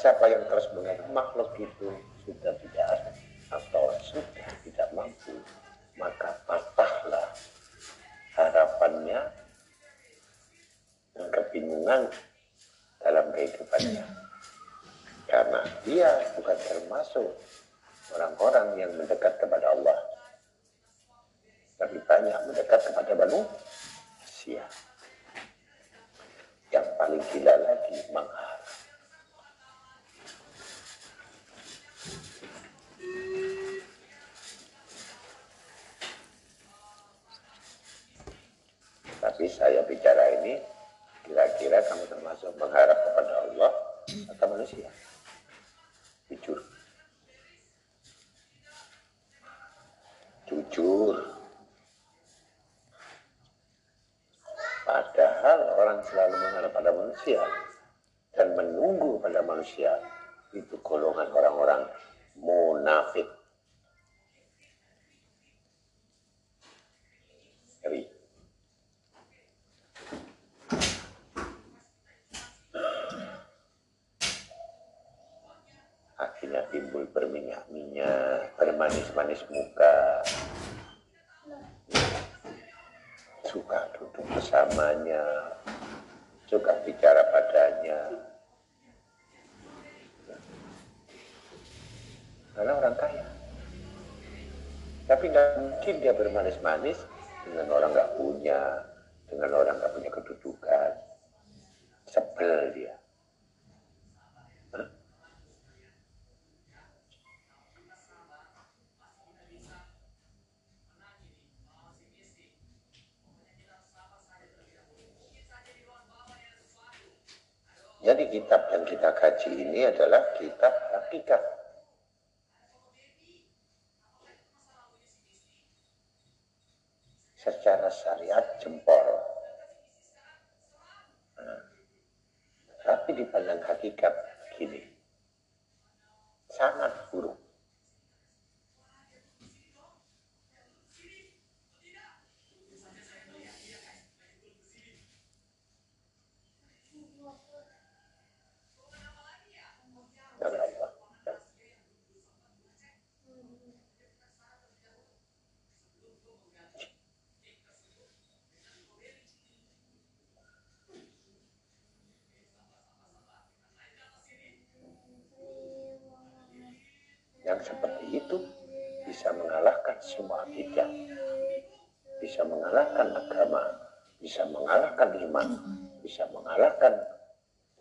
siapa yang terus mengaku makhluk itu sudah tidak ada atau sudah tidak mampu maka patahlah harapannya dan kebingungan dalam kehidupannya karena dia bukan termasuk orang-orang yang mendekat kepada Allah tapi banyak mendekat kepada manusia yang paling gila lagi mengharap. saya bicara ini kira-kira kamu termasuk mengharap kepada Allah atau manusia? Jujur. Jujur. Padahal orang selalu mengharap pada manusia dan menunggu pada manusia itu golongan orang-orang munafik. manis muka. Suka duduk bersamanya suka bicara padanya. Karena orang kaya. Tapi nggak mungkin dia bermanis-manis dengan orang nggak punya dengan orang nggak punya kedudukan. yang seperti itu bisa mengalahkan semua akidah, bisa mengalahkan agama, bisa mengalahkan iman, bisa mengalahkan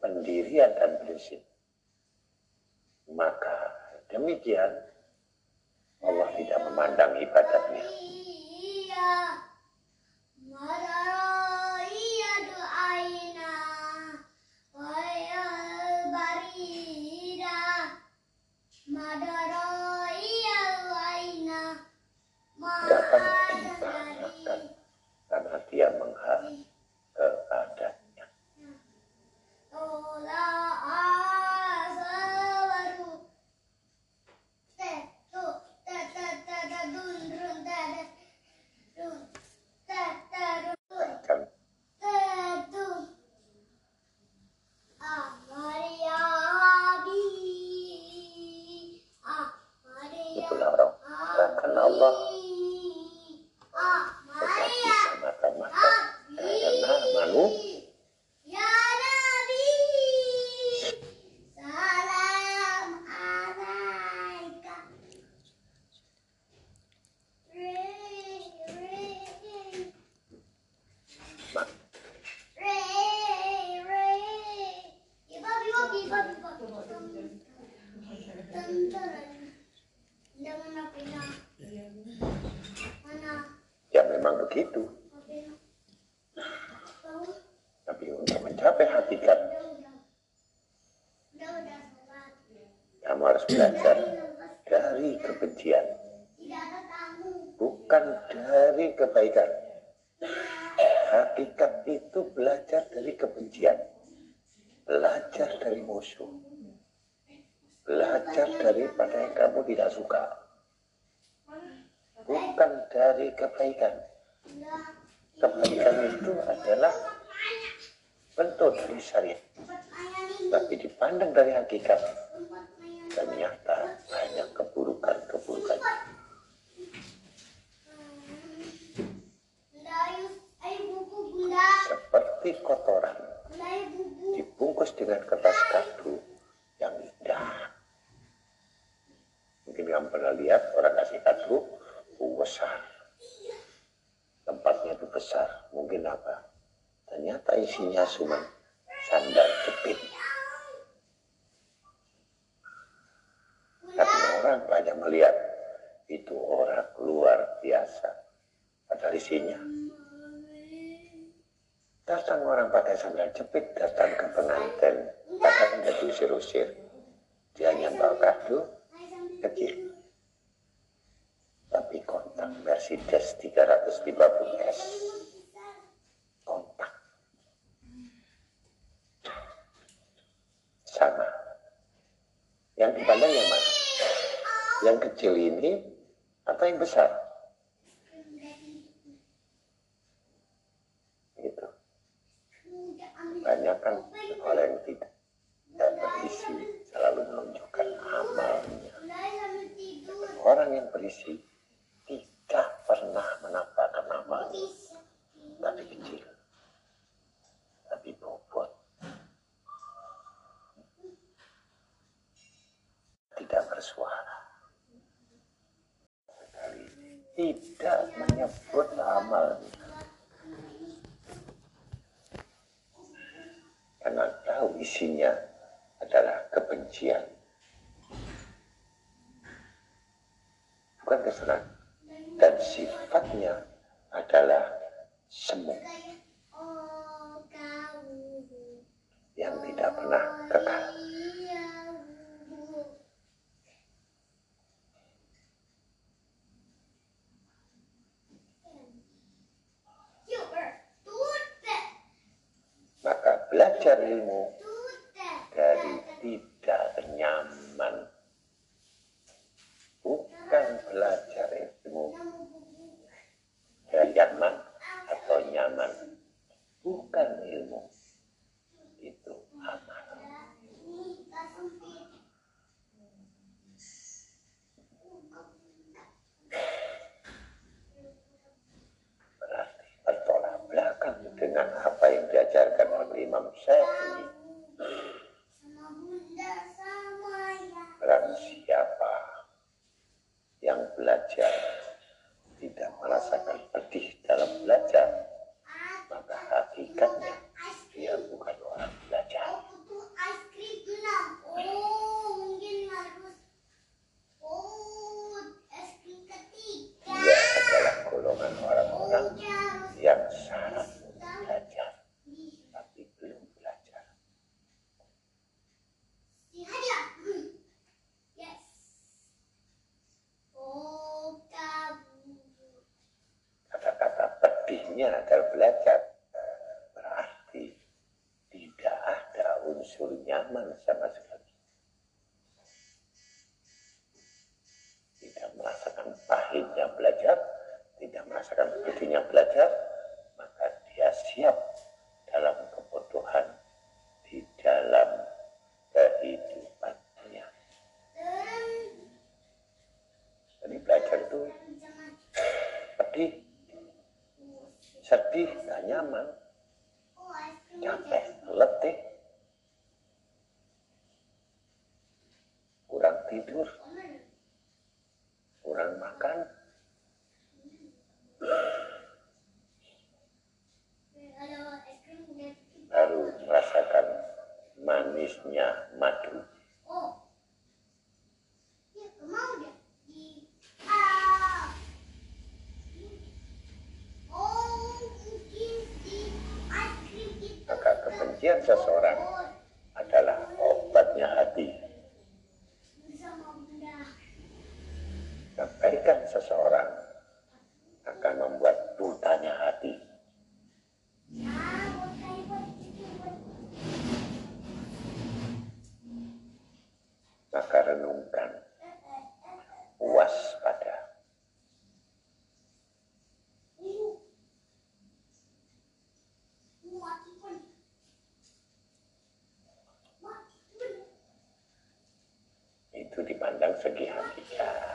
pendirian dan prinsip. Maka demikian Allah tidak memandang ibadatnya. Iya. 上面就被 belajar ilmu dari tidak nyaman. Bukan belajar ilmu dari nyaman atau nyaman. Bukan ilmu. Itu aman. Berarti bertolak belakang dengan Imam Syafi'i dan siapa yang belajar itu dipandang segi hakikat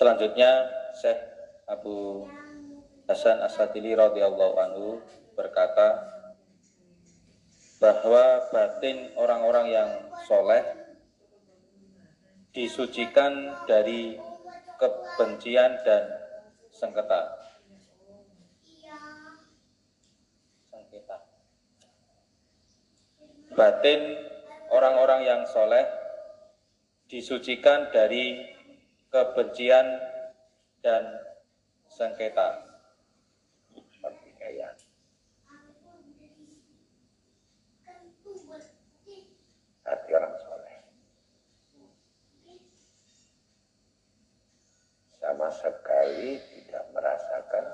Selanjutnya Syekh Abu Hasan Asadili radhiyallahu anhu berkata bahwa batin orang-orang yang soleh disucikan dari kebencian dan sengketa. Sengketa. Batin orang-orang yang soleh disucikan dari kebencian dan sengketa. Pertikaian. Hati orang soleh. Sama sekali tidak merasakan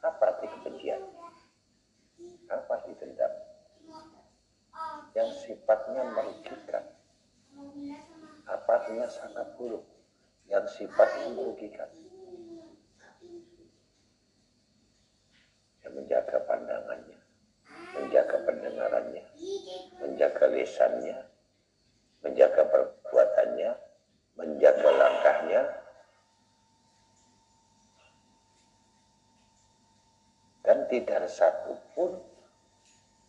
apa arti kebencian. Apa arti dendam. Yang sifatnya merugikan. Apa artinya sangat buruk. Yang sifatnya merugikan. Yang menjaga pandangannya. Menjaga pendengarannya menjaga lisannya, menjaga perbuatannya, menjaga langkahnya, dan tidak ada satupun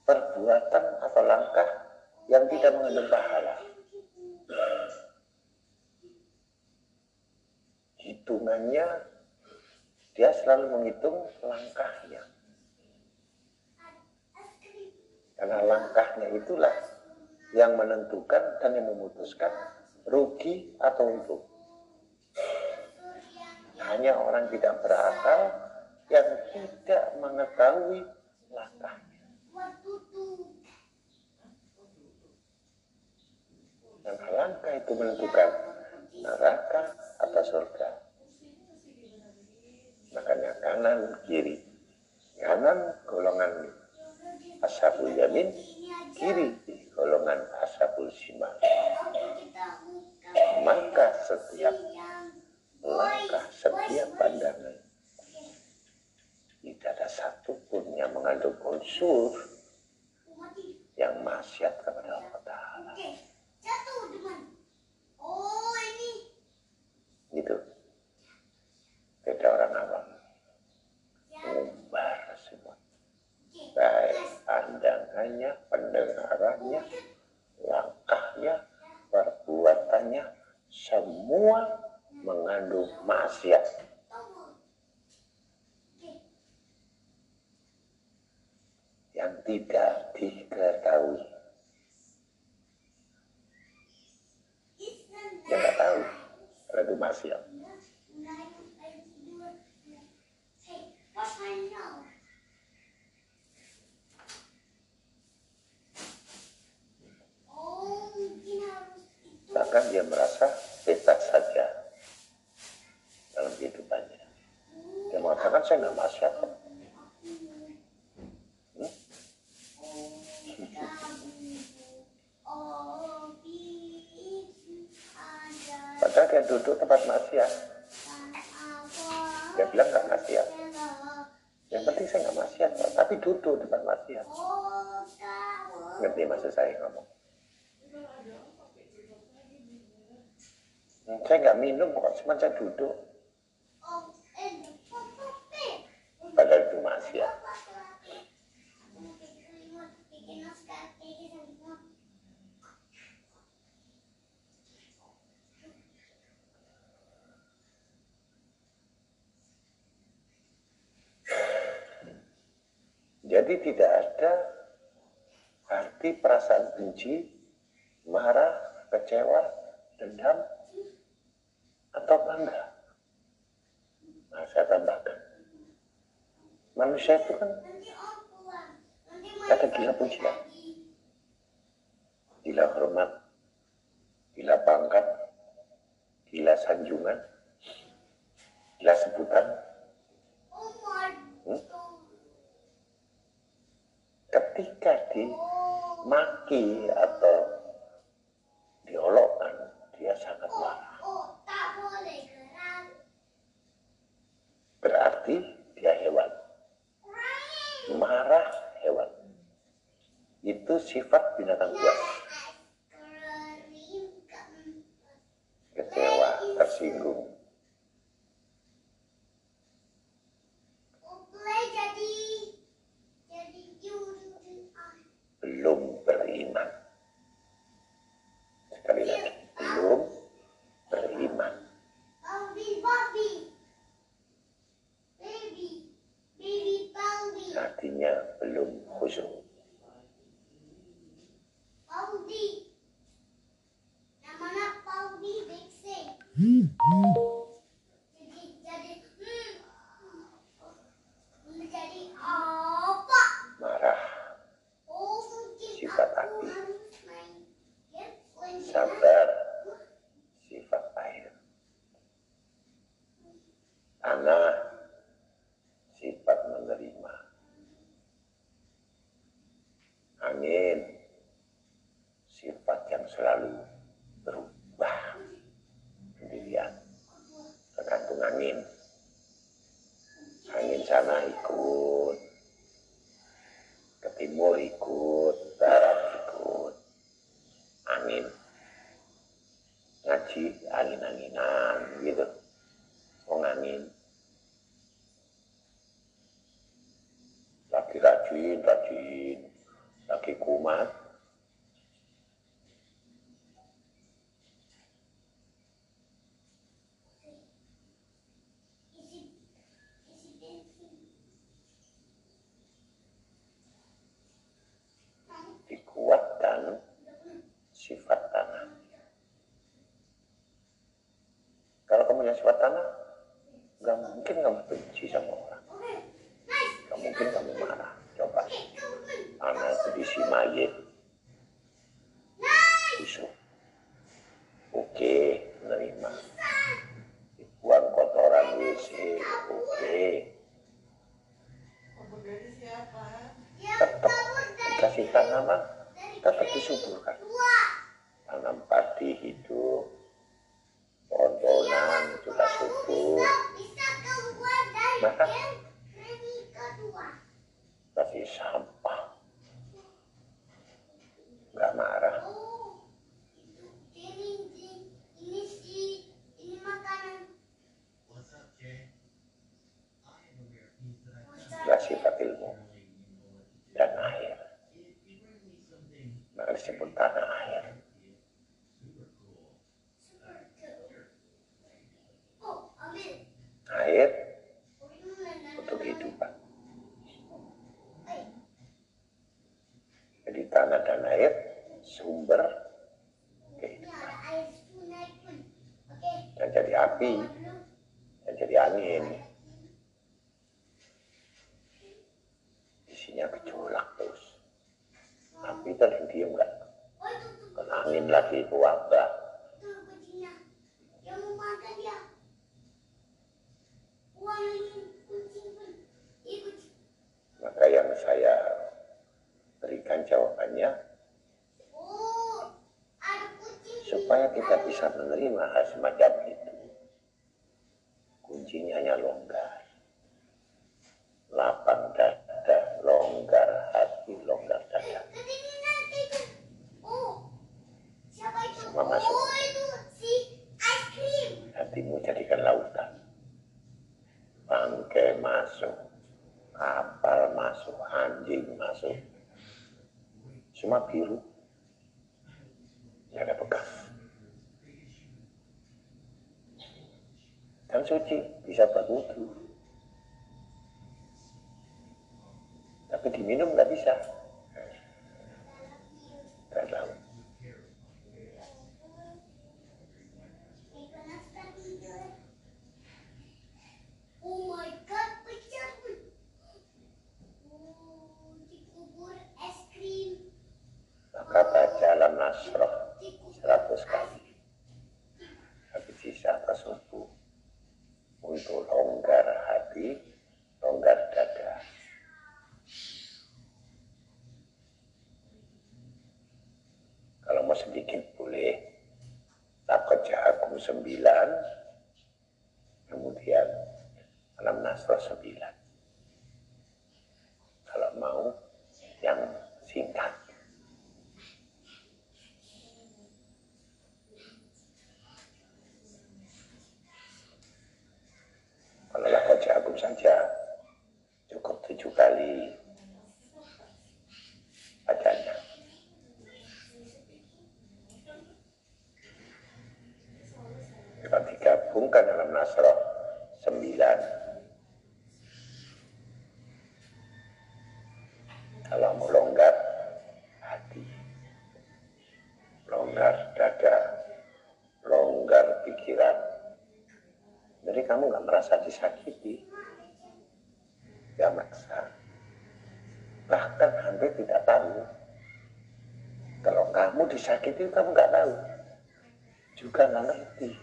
perbuatan atau langkah yang tidak mengandung pahala. Hitungannya, dia selalu menghitung langkahnya. Karena langkahnya itulah yang menentukan dan yang memutuskan rugi atau untung. Hanya orang tidak berakal yang tidak mengetahui langkahnya. Dan langkah itu menentukan neraka atau surga. Makanya kanan kiri. Kanan golongan ashabul yamin, kiri golongan ashabul shimal. Maka setiap langkah, setiap pandangan tidak ada satupun yang mengandung unsur yang maksiat kepada Allah Ta'ala. Gitu. Beda orang awam. Umbar semua. Baik pandangannya, pendengarannya, langkahnya, perbuatannya, semua mengandung maksiat. Yang tidak diketahui. Yang nggak tahu kalau itu maksiat. Dia merasa bebas saja dalam kehidupannya. Dia mengatakan saya nggak kok." Hmm? Padahal dia duduk tempat maksiat. Dia bilang nggak maksiat. Yang penting saya nggak maksiat, tapi duduk tempat maksiat. Ngerti maksud saya ngomong? Saya nggak minum kok, cuma saya duduk. Padahal itu maksiat. Jadi tidak ada arti perasaan benci, marah, kecewa, dendam, atau bangga. Nah, saya tambahkan. Manusia itu kan ada gila pujian, gila hormat, gila pangkat, gila sanjungan, gila sebutan. Hmm? Ketika dimaki atau diolokkan, dia sangat marah. Berarti dia hewan. Marah hewan. Itu sifat binatang buas. Kecewa, tersinggung. लोग खुश हो Hmm. punya sifat tanah, gak mungkin kamu benci sama orang. Nggak mungkin kamu marah. Coba anak itu diisi mayit, busuk. Oke, menerima. buat kotoran WC, oke. Tetap dikasih tanaman, tetap disuburkan. Tanam padi hidup, nah suci, bisa buat wudhu. Tapi diminum nggak bisa. sembilan kemudian alam Nasrah 9. Disebutkan dalam Nasrah 9. Kalau mau longgar hati, longgar dada, longgar pikiran. Jadi kamu nggak merasa disakiti, nggak merasa. Bahkan hampir tidak tahu. Kalau kamu disakiti, kamu nggak tahu. Juga nggak ngerti.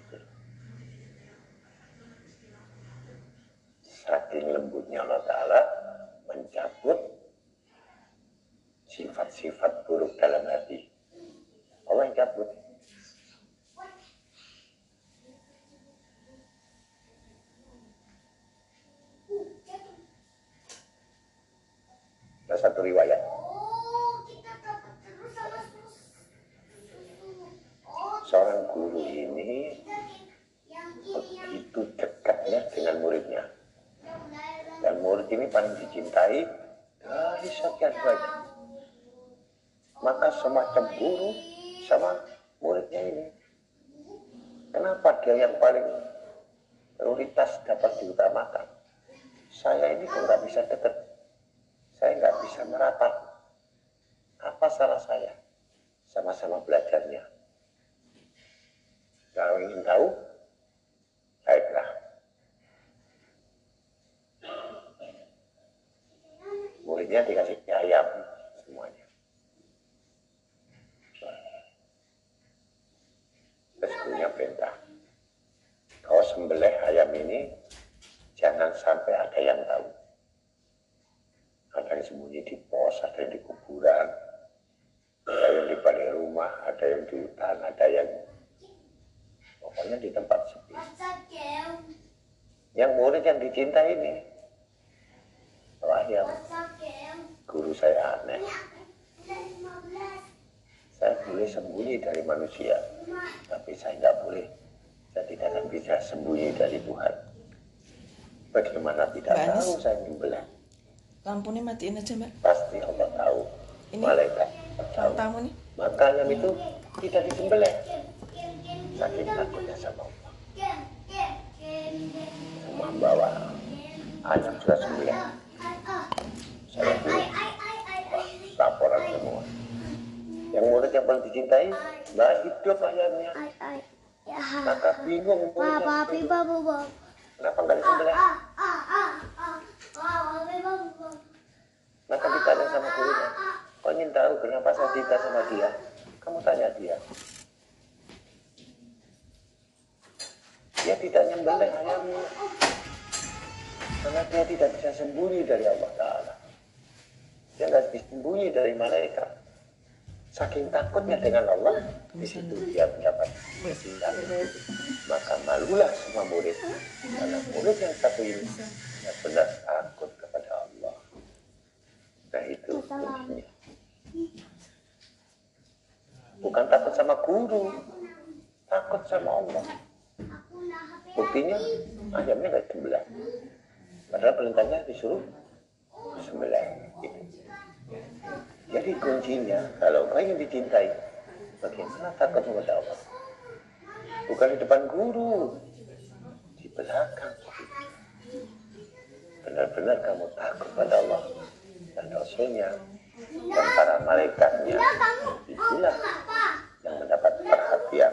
Saking lembutnya Allah Ta'ala mencabut sifat-sifat buruk dalam hati. Allah yang cabut. Ada satu riwayat. Oh, Seorang guru ini begitu dekatnya dengan muridnya. Murid ini paling dicintai dari sekian banyak. Maka semacam guru sama muridnya ini. Kenapa dia yang paling prioritas dapat diutamakan? Saya ini kok nggak bisa dekat. Saya nggak bisa merapat. Apa salah saya? Sama-sama belajarnya. Kalau ingin tahu, baiklah. Muridnya dikasih ayam semuanya. Punya perintah. Kau sembelih ayam ini jangan sampai ada yang tahu. Ada yang sembunyi di pos, ada yang di kuburan, ada yang di balik rumah, ada yang di hutan, ada yang pokoknya di tempat sepi. Yang murid yang dicintai ini, ayam. Guru saya aneh. Saya boleh sembunyi dari manusia, tapi saya nggak boleh. Saya tidak akan bisa sembunyi dari Tuhan. Bagaimana tidak Mbak Anis. tahu saya nyembelih? Lampunya matiin aja mbak. Pasti Allah tahu. Ini Malaikat tahu. Tamu nih. Maka ayam itu tidak disembelih. Saking takutnya sama Allah. Semua bawa ayam sudah sembelih. Yang murid yang paling dicintai, mbak hidup ayamnya. Ya. Maka bingung muridnya. papi, babu. Kenapa nggak disembelih? Ah, ah, ah, ah. Ah. Maka ditanya sama gurunya, kau ingin tahu kenapa saya cinta sama dia? Kamu tanya dia. Dia tidak nyembelih ayamnya. Karena dia tidak bisa sembunyi dari Allah Ta'ala. Dia nggak bisa sembunyi dari malaikat. Saking takutnya dengan Allah, di situ dia mendapat kecintaan. Maka malulah semua murid. Karena murid yang satu ini benar-benar takut kepada Allah. Nah itu kuncinya. Bukan takut sama guru, takut sama Allah. Buktinya ayamnya nggak disembelih. Padahal perintahnya disuruh sembelih. Gitu. Jadi kuncinya kalau kau ingin dicintai, bagaimana takut kepada Allah? Bukan di depan guru, di belakang. Benar-benar kamu takut pada Allah dan Rasulnya dan para malaikatnya. Itulah yang mendapat perhatian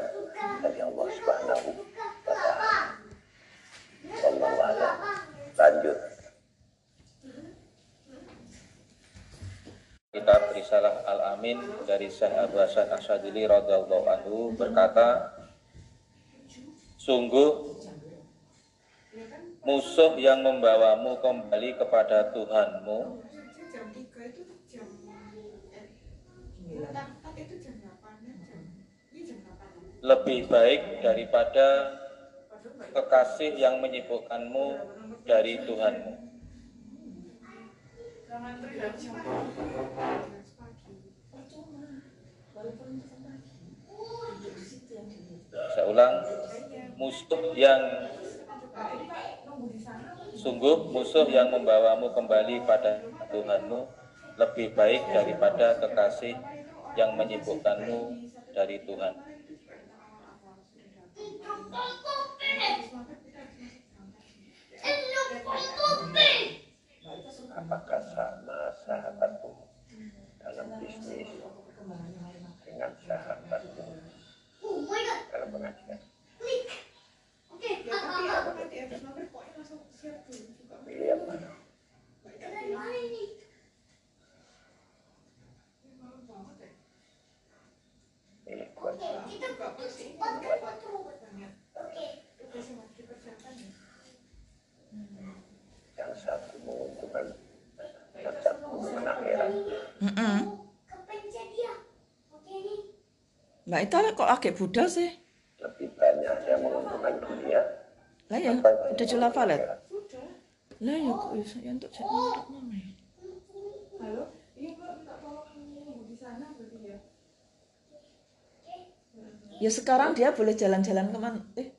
dari Allah Subhanahu wa. Wallahu a'lam. Lanjut. Risalah Al-Amin dari Syekh Abu Hasan Asyadili radhiyallahu anhu berkata, Sungguh musuh yang membawamu kembali kepada Tuhanmu jam 3 itu jam tak itu jam 8 jam ini jam 8 lebih baik daripada kekasih yang menyibukkanmu dari Tuhanmu. jangan dari jam 8 pagi Saya ulang, musuh yang sungguh musuh yang membawamu kembali pada Tuhanmu lebih baik daripada kekasih yang menyibukkanmu dari Tuhan. Apakah sama sahabatmu dalam bisnis dengan sahabatmu Oh my god. dalam pengajian? Klik. Oke. Ya, tapi aku nanti habis maghrib pokoknya langsung siap dulu juga. Pilih yang mana? Dari mana ini? Malam banget ya. Pilih buat Oke, kita buat kan terus. Oke. Tugasnya masih dikerjakan ya. yang satu menguntungkan yang satu menguntungkan akhirat. Mm-mm. Kepencet dia. Nih. Lah itu kok agak budal sih. Lebih banyak yang menguntungkan dunia. Lah ya, apa udah jula palet. akhirat. Lah ya kok bisa ya untuk jadi untuk mama ya. Halo? Iya, Mbak, minta tolong nunggu di sana berarti ya. Ya sekarang dia boleh jalan-jalan ke mana? Eh,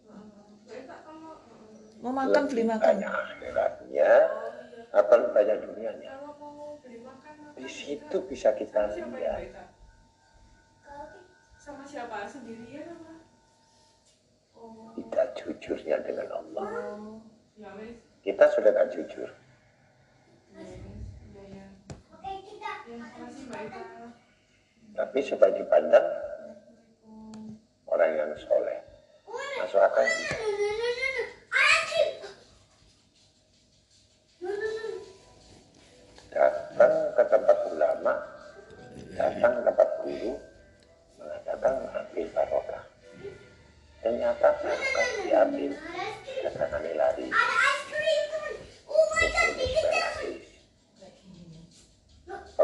mau makan beli makan. Atau lebih banyak dunianya. kalau mau beli makan makan Di situ bisa kita sama siapa yang lihat. Sama siapa? Sendirian apa? Oh, Kita jujurnya dengan Allah. oh, ya wes, Kita sudah tak jujur. Tapi supaya dipandang orang yang soleh. Masuk akal. Datang ke tempat ulama, datang ke tempat guru, mengatakan ambil barokah. Ternyata barokah diambil, datangannya lari. Ada es krim, teman. Oh my god, dikejar. Habis.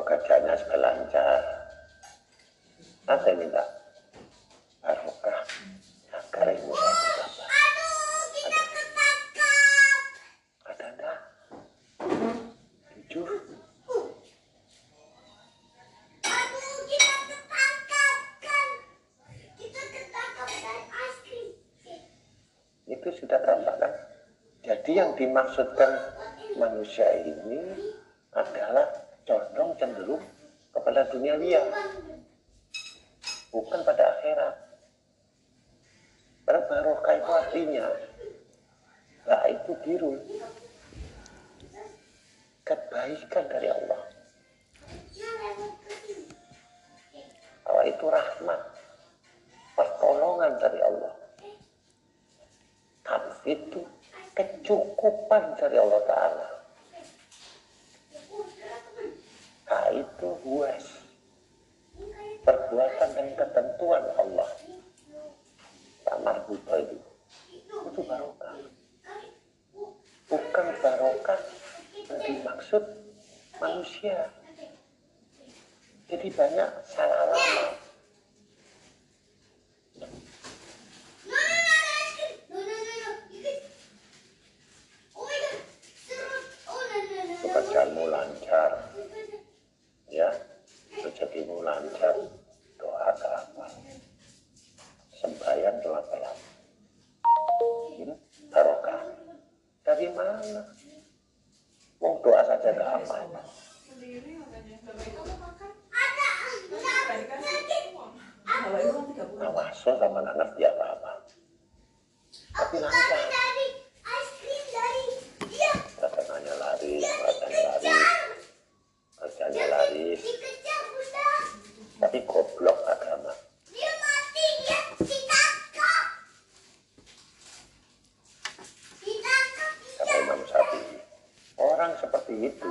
Pekerjaannya sudah lancar. Nah, saya minta barokah agar ilmu saya kita ketangkap. Ada enggak? Jujur. Itu sudah tampak kan? Jadi yang dimaksudkan manusia ini adalah condong cenderung kepada dunia liar, bukan pada akhirat. Karena barokah itu artinya, nah itu biru, kebaikan dari Allah. Bahwa itu rahmat, pertolongan dari Allah. Tapi itu kecukupan dari Allah Ta'ala. Nah itu huas, perbuatan dan ketentuan Allah. Tamar buta itu, itu barokah. Bukan barokah yang dimaksud manusia. Jadi banyak salah alamat. Rezekimu lancar, doa ke apa? Sembahyang doa ke apa? Ini barokah. Dari mana? Mau doa saja gak apa Sendiri katanya. Mbak Ita mau makan? Ada. Enggak. Tadi uang. Kalau itu 30. Masuk sama nggak ngerti apa-apa. Tapi Aku lancar. dia. Katanya laris, katanya Dikejar. katanya laris. Tapi goblok agama. Kata Imam Syafi'i. Orang seperti itu,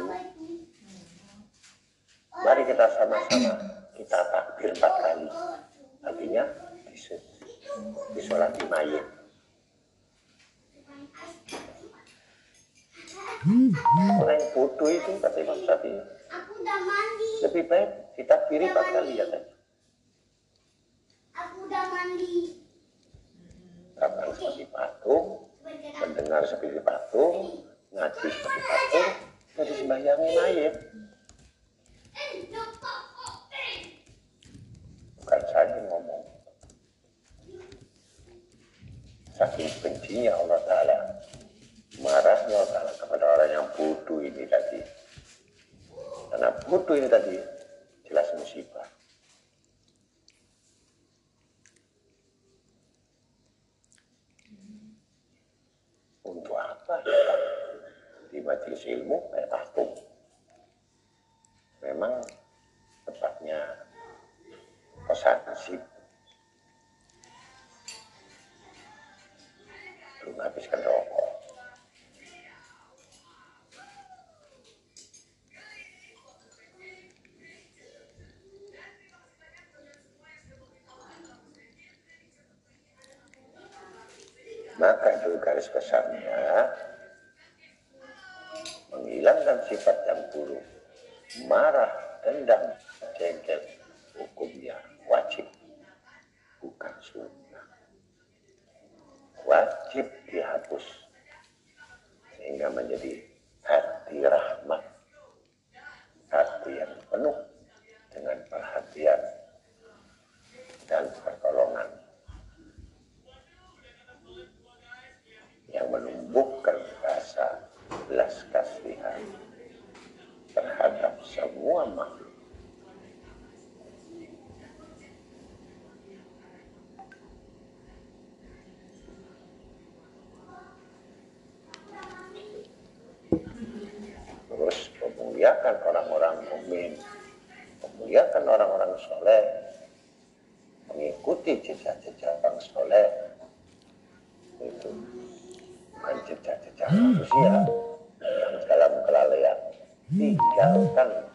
mari kita sama-sama kita takbir empat kali. Artinya disu- disolati mayit. Orang yang bodoh itu kata Imam Syafi'i. Aku udah mandi. Lebih baik ditakbiri empat kali ya. Aku udah mandi. Datang seperti patung, mendengar seperti patung, ngaji seperti patung, jadi sembahyangin mayit. Eh. Bukan saya ngomong. Saking bencinya Allah Ta'ala. Marahnya Allah Ta'ala kepada orang yang bodoh ini tadi. Karena butuh ini tadi jelas musibah. Untuk apa kita di majelis ilmu kayak tahtum? Memang tepatnya pesan nasib habiskan rokok. Maka itu garis besarnya. Menghilangkan sifat yang buruk, marah, dendam, jengkel, hukumnya wajib, bukan sunnah. Wajib dihapus. Sehingga menjadi hati rahmat, hati yang penuh dengan perhatian dan pertolongan yang menumbuhkan rasa belas kasihan terhadap semua makhluk. Terus memuliakan orang-orang mukmin, memuliakan orang-orang soleh, mengikuti jejak-jejak orang soleh, itu Hmm. mencecah-cecah manusia dengan segala kelalaian tinggalkan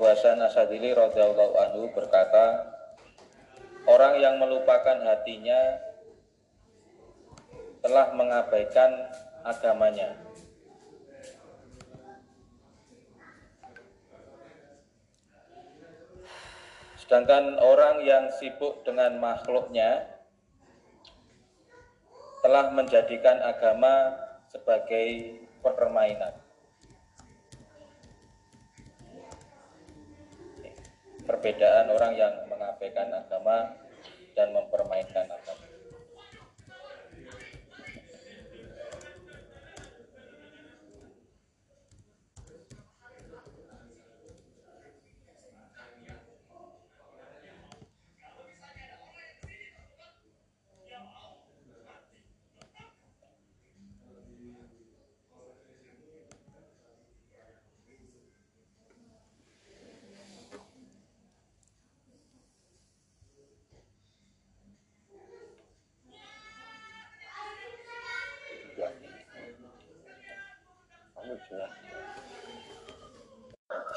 Abu Hasan Asadili radhiyallahu anhu berkata, orang yang melupakan hatinya telah mengabaikan agamanya. Sedangkan orang yang sibuk dengan makhluknya telah menjadikan agama sebagai permainan. Perbedaan orang yang mengabaikan agama dan mempermainkan agama. Ya. Kamu juga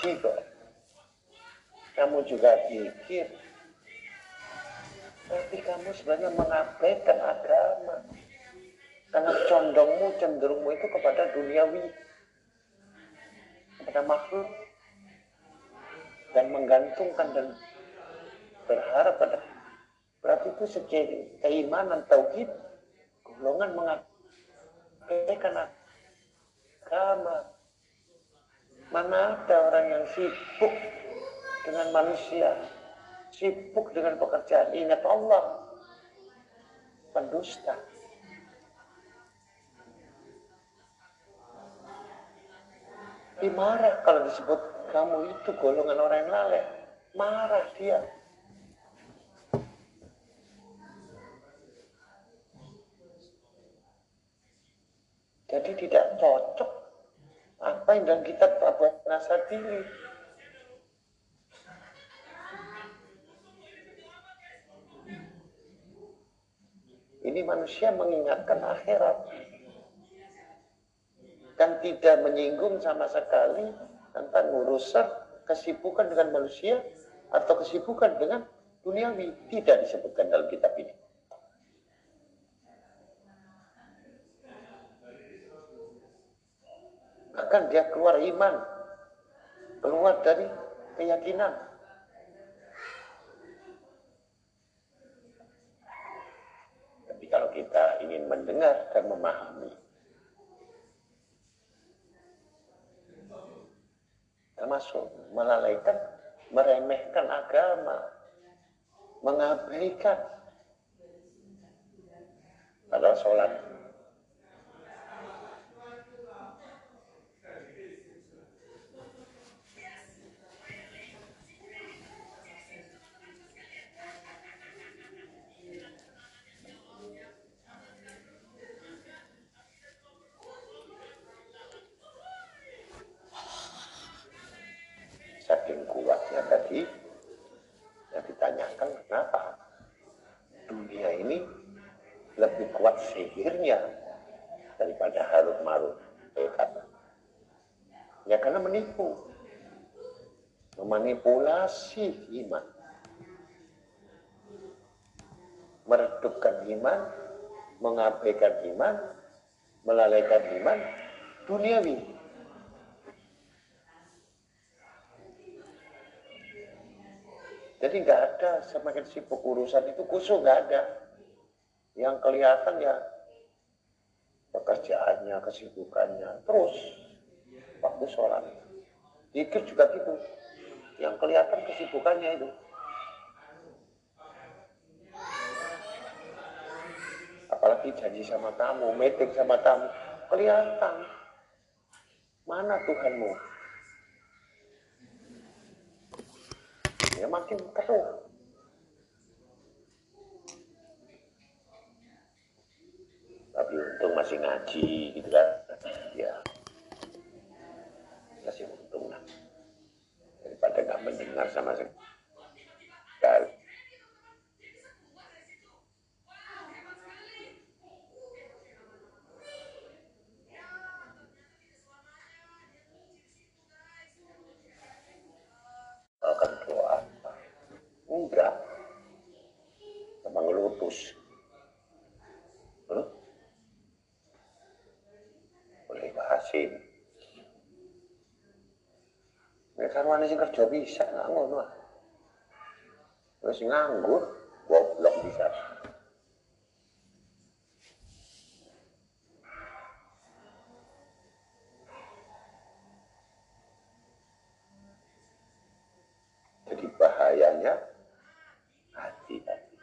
Jika juga pikir. Tapi kamu sebenarnya mengabaikan agama. Karena condongmu cenderungmu itu kepada duniawi. Kepada makhluk. Dan menggantungkan dan berharap pada berarti itu segi keimanan tauhid golongan mengabaikan agama. Mana ada orang yang sibuk dengan manusia sibuk dengan pekerjaan. Ingat Allah pendusta. Dimarah kalau disebut kamu itu golongan orang yang lalai. Marah dia. Jadi tidak cocok apa yang dalam kitab Abu Nasadili ini manusia mengingatkan akhirat dan tidak menyinggung sama sekali tentang urusan kesibukan dengan manusia atau kesibukan dengan duniawi tidak disebutkan dalam kitab ini. Bahkan dia keluar iman, keluar dari keyakinan. Tapi kalau ingin mendengar dan memahami, termasuk melalaikan meremehkan agama, mengabaikan. Padahal sholat saking kuatnya tadi yang ditanyakan kenapa dunia ini kuat sihirnya daripada harut marut dekat ya karena menipu. Memanipulasi iman. Meredupkan iman mengabaikan iman melalaikan iman duniawi. Jadi nggak ada semakin sibuk urusan itu khusus nggak ada. Yang kelihatan ya pekerjaannya, kesibukannya, terus waktu sholat. Dikir juga gitu. Yang kelihatan kesibukannya itu. Apalagi janji sama kamu, meeting sama kamu, kelihatan. Mana Tuhanmu? ya makin keruh. Tapi untung masih ngaji gitu kan. Ya. Masih untung lah. Daripada nggak mendengar sama sekali. akan doa enggak sama ngelutus sarwane sing kerja bisa nggak ngono ah. Wis nganggur, goblok bisa. Jadi bahayanya hati-hati.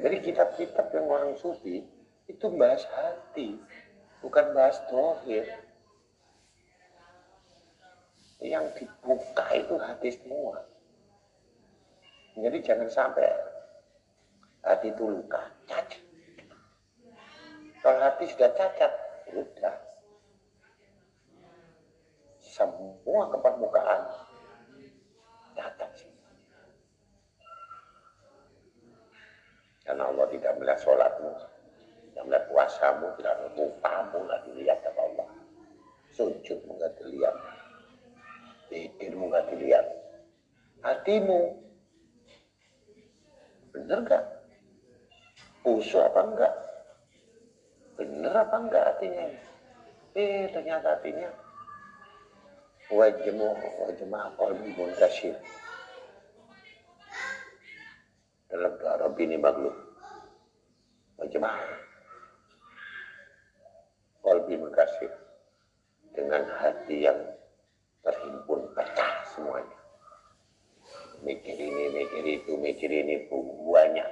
Jadi kitab-kitab yang orang sufi itu bahas hati, bukan bahas dohir. Yang dibuka itu hati semua. Jadi jangan sampai hati itu luka, cacat. Kalau hati sudah cacat, sudah. Semua kepermukaan cacat semua. Karena Allah tidak melihat sholatmu, tidak melihat puasamu, tidak melihat lupamu, nggak dilihat sama Allah. Sujudmu nggak dilihat, pikirmu nggak dilihat, hatimu bener nggak? Usuh apa enggak? Bener apa enggak hatinya? Eh ternyata hatinya wajmu wajma qalbi munkasir dalam doa Rabbi ini maglub wajma qalbi munkasir dengan hati yang terhimpun pecah semuanya. Mikir ini mikir itu mikir ini banyak.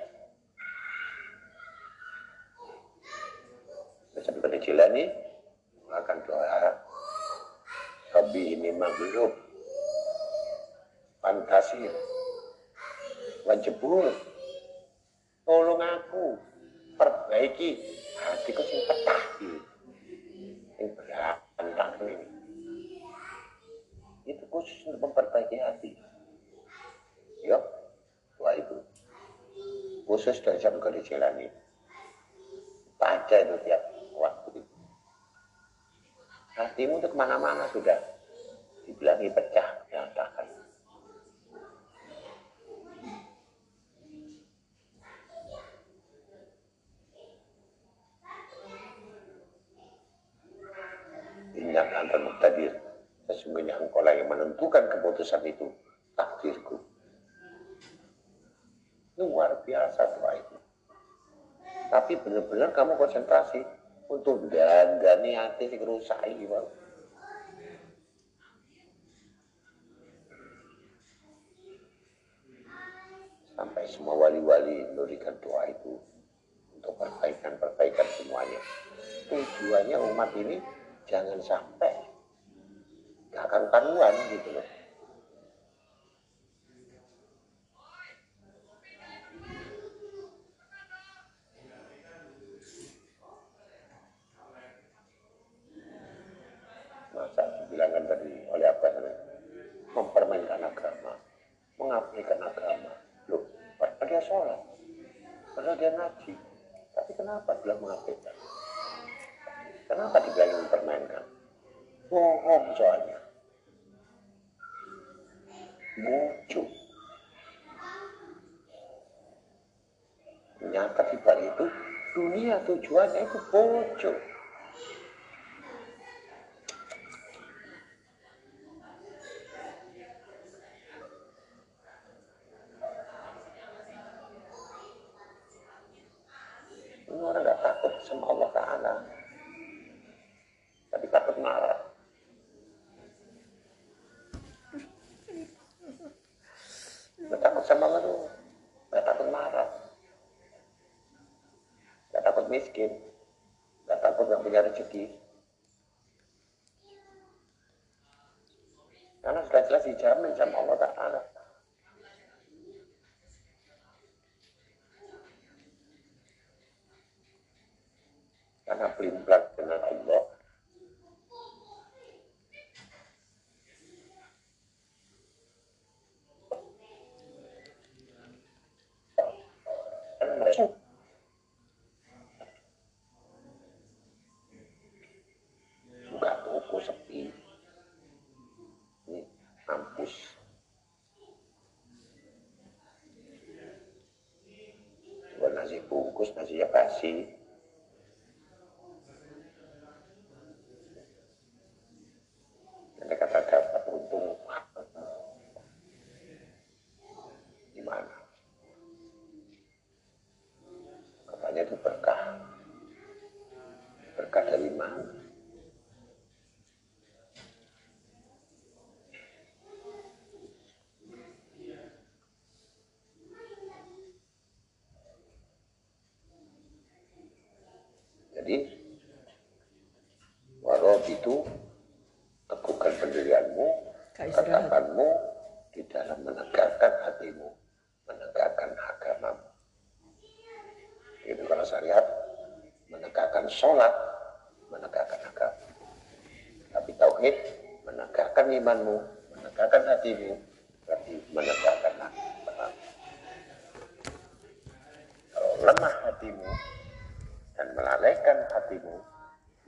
Sampai pada Jilani akan doa Rabbi ini maghlub Fantasir Wajibul Tolong aku. Perbaiki Hatiku sing petah Yang berantak ini khusus untuk memperbaiki hati. Ya Doa itu. Khusus dari Syabdu Qadir Jilani Baca itu tiap waktu. Hatimu itu ke mana-mana sudah. Dibilangi pecah berantakan yang menentukan keputusan itu takdirku. Luar biasa doa itu. Tapi benar-benar kamu konsentrasi untuk dandani hati sing rusak ini bang Sampai semua wali-wali memberikan doa itu untuk perbaikan-perbaikan semuanya. Tujuannya umat ini jangan sampai gak karuan gitu loh. Masa dibilangkan tadi oleh apa namanya? Mempermainkan agama, mengabaikan agama. Loh, padahal dia sholat, padahal dia ngaji. Tapi kenapa bilang mengabaikan? Kenapa dibilang mempermainkan? Bohong soalnya. Muncul. Ternyata di balik itu dunia tujuannya itu bocor. Ini orang nggak takut sama Allah Ta'ala. Tapi takut marah. Nggak takut sama Allah tuh. Nggak takut marah. Nggak takut miskin. Nggak takut nggak punya rezeki. Karena dijamin sama Allah Ta'ala. Karena pelimpan dengan Allah. Dan masuk. Buka toko sepi. Ini kampus. Buat nasi bungkus, nasinya basi. Ada kata dapat untung di mana? Katanya itu berkah. Berkah dari mana? Jadi, warob itu teguhkan pendirianmu, Gak istirahat. katakanmu di dalam menegakkan hatimu, menegakkan agamamu. Itu kalau syariat, menegakkan sholat, menegakkan agama. Tapi tauhid, menegakkan imanmu, menegakkan hatimu, berarti menegakkan agamamu. Kalau lemah hatimu dan melalaikan hatimu,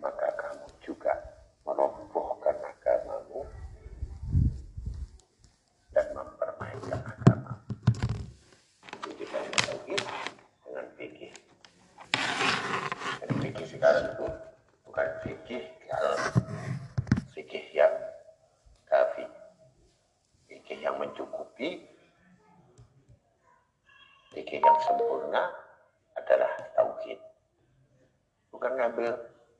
maka kamu juga merobohkan agamamu dan mempermainkan agama. Itu dibanding tauhid dengan fikih. Dan fikih sekarang itu bukan fikih yang fikih yang kafi, fikih yang mencukupi, fikih yang sempurna adalah tauhid. Bukan ngambil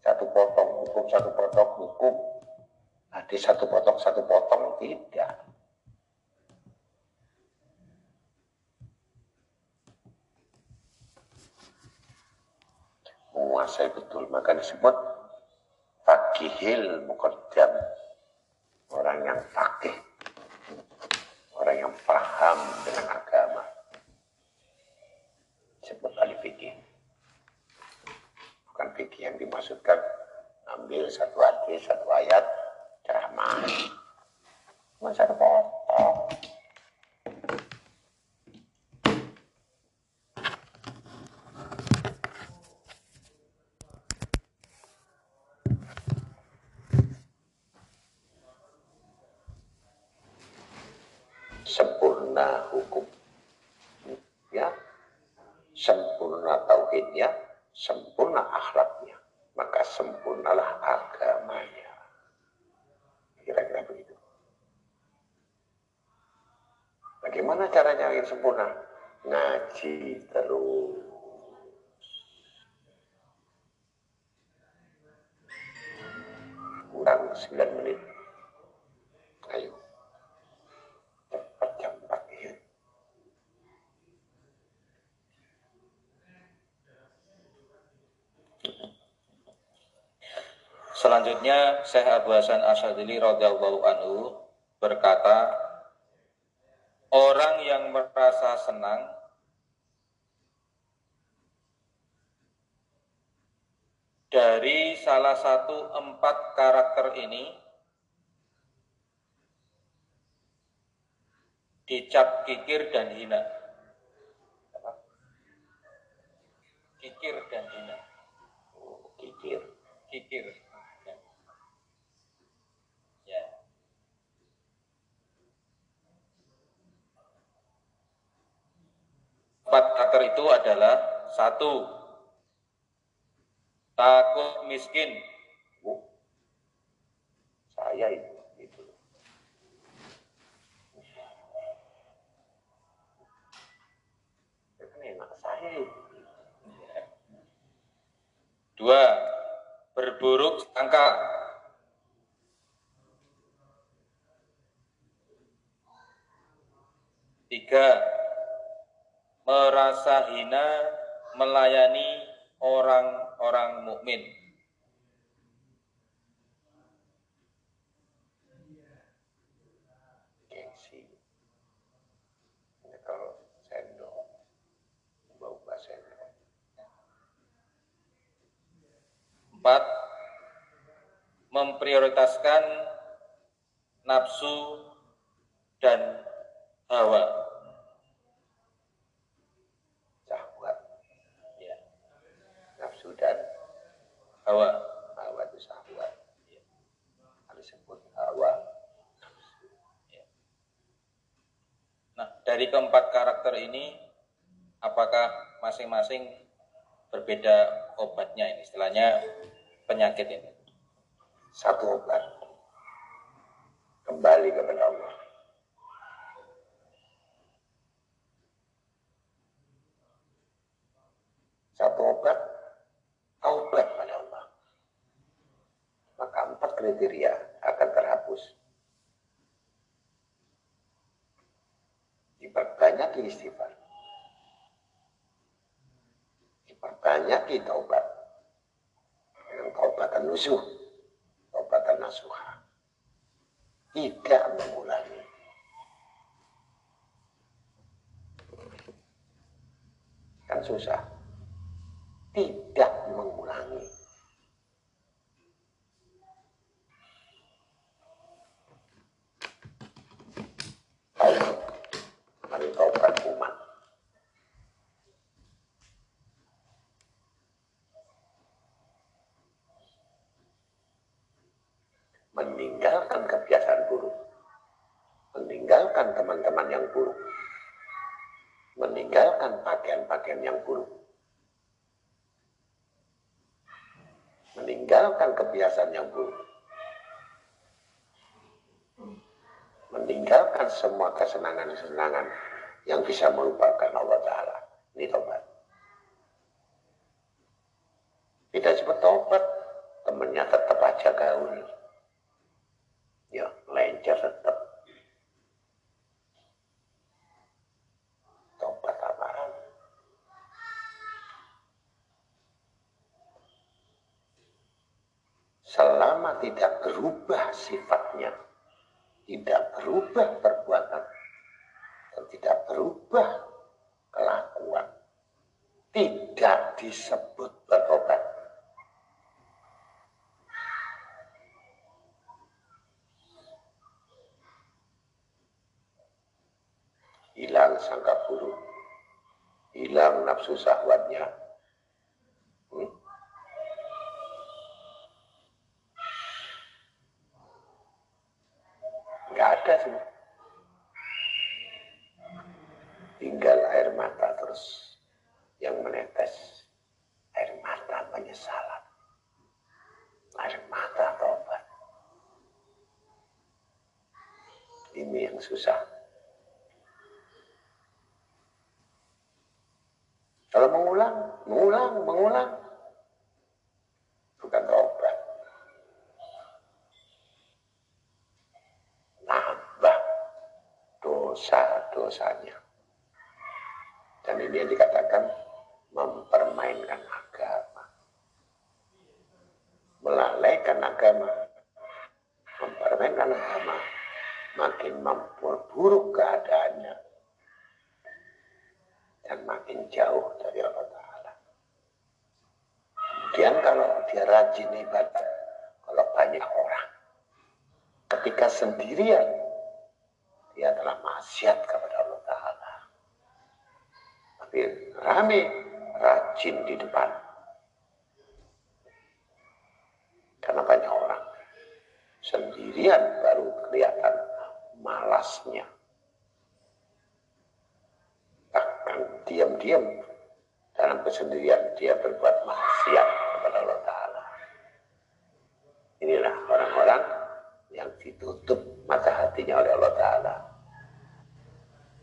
satu potong hukum, satu potong hukum, hadis satu potong, satu potong, tidak. Menguasai betul, maka disebut fakihil muqaddam. sempurna. Ngaji terus. Kurang 9 menit. Ayo. Cepat jam 4 ya. Selanjutnya Syekh Abu Hasan Asadili radhiyallahu anhu berkata satu empat karakter ini dicap kikir dan hina. Kikir dan hina. Oh, kikir. Kikir. Ya. Ya. Empat karakter itu adalah satu takut miskin. Oh, saya itu. itu. Itu Dua berburuk sangka. Tiga merasa hina melayani orang-orang mukmin. Empat, memprioritaskan nafsu dan hawa. Syahwat, Ya, nafsu dan hawa. hawa itu syahwat. Kalau disebut hawa, Nah, dari keempat karakter ini, apakah masing-masing berbeda obatnya ini? Istilahnya penyakit ini. satu obat. Kembali kepada Allah. Satu obat, taubat pada Allah. Maka empat kriteria akan terhapus. Diperbanyak istighfar. Diperbanyak taubat. Dengan taubatan nusuh, taubatan nasuha. Tidak mengulangi. Kan susah. Tidak mengulangi. Taubat. Mari taubat umat. meninggalkan kebiasaan buruk, meninggalkan teman-teman yang buruk, meninggalkan pakaian-pakaian yang buruk, yang buruk, meninggalkan semua kesenangan-kesenangan yang bisa melupakan Allah Ta'ala. Ini tobat. Tidak cepat tobat, temannya tetap aja gaul. Ya, lencer tetap. Tobat apaan? Selama tidak berubah sifatnya, tidak berubah perbuatan, dan tidak berubah kelakuan, tidak disebut bertobat. hilang sangka buruk, hilang nafsu syahwatnya. Hmm? Nggak ada semua. Tinggal air mata terus yang menetes. Air mata penyesalan. Air mata tobat. Ini yang susah. Kalau mengulang, mengulang, mengulang. Bukan tobat. Nambah dosa-dosanya. Dan ini yang dikatakan mempermainkan agama. Melalaikan meremehkan agama, mempermainkan agama, makin memperburuk keadaannya dan makin jauh dari Allah Ta'ala. Kemudian kalau dia rajin ibadah, kalau banyak orang, ketika sendirian, dia telah maksiat kepada Allah Ta'ala. Tapi rame, rajin di depan. Karena banyak orang. Sendirian baru kelihatan malasnya. Bahkan diam-diam dalam kesendirian dia berbuat maksiat kepada Allah Ta'ala. Inilah orang-orang yang ditutup mata hatinya oleh Allah Ta'ala.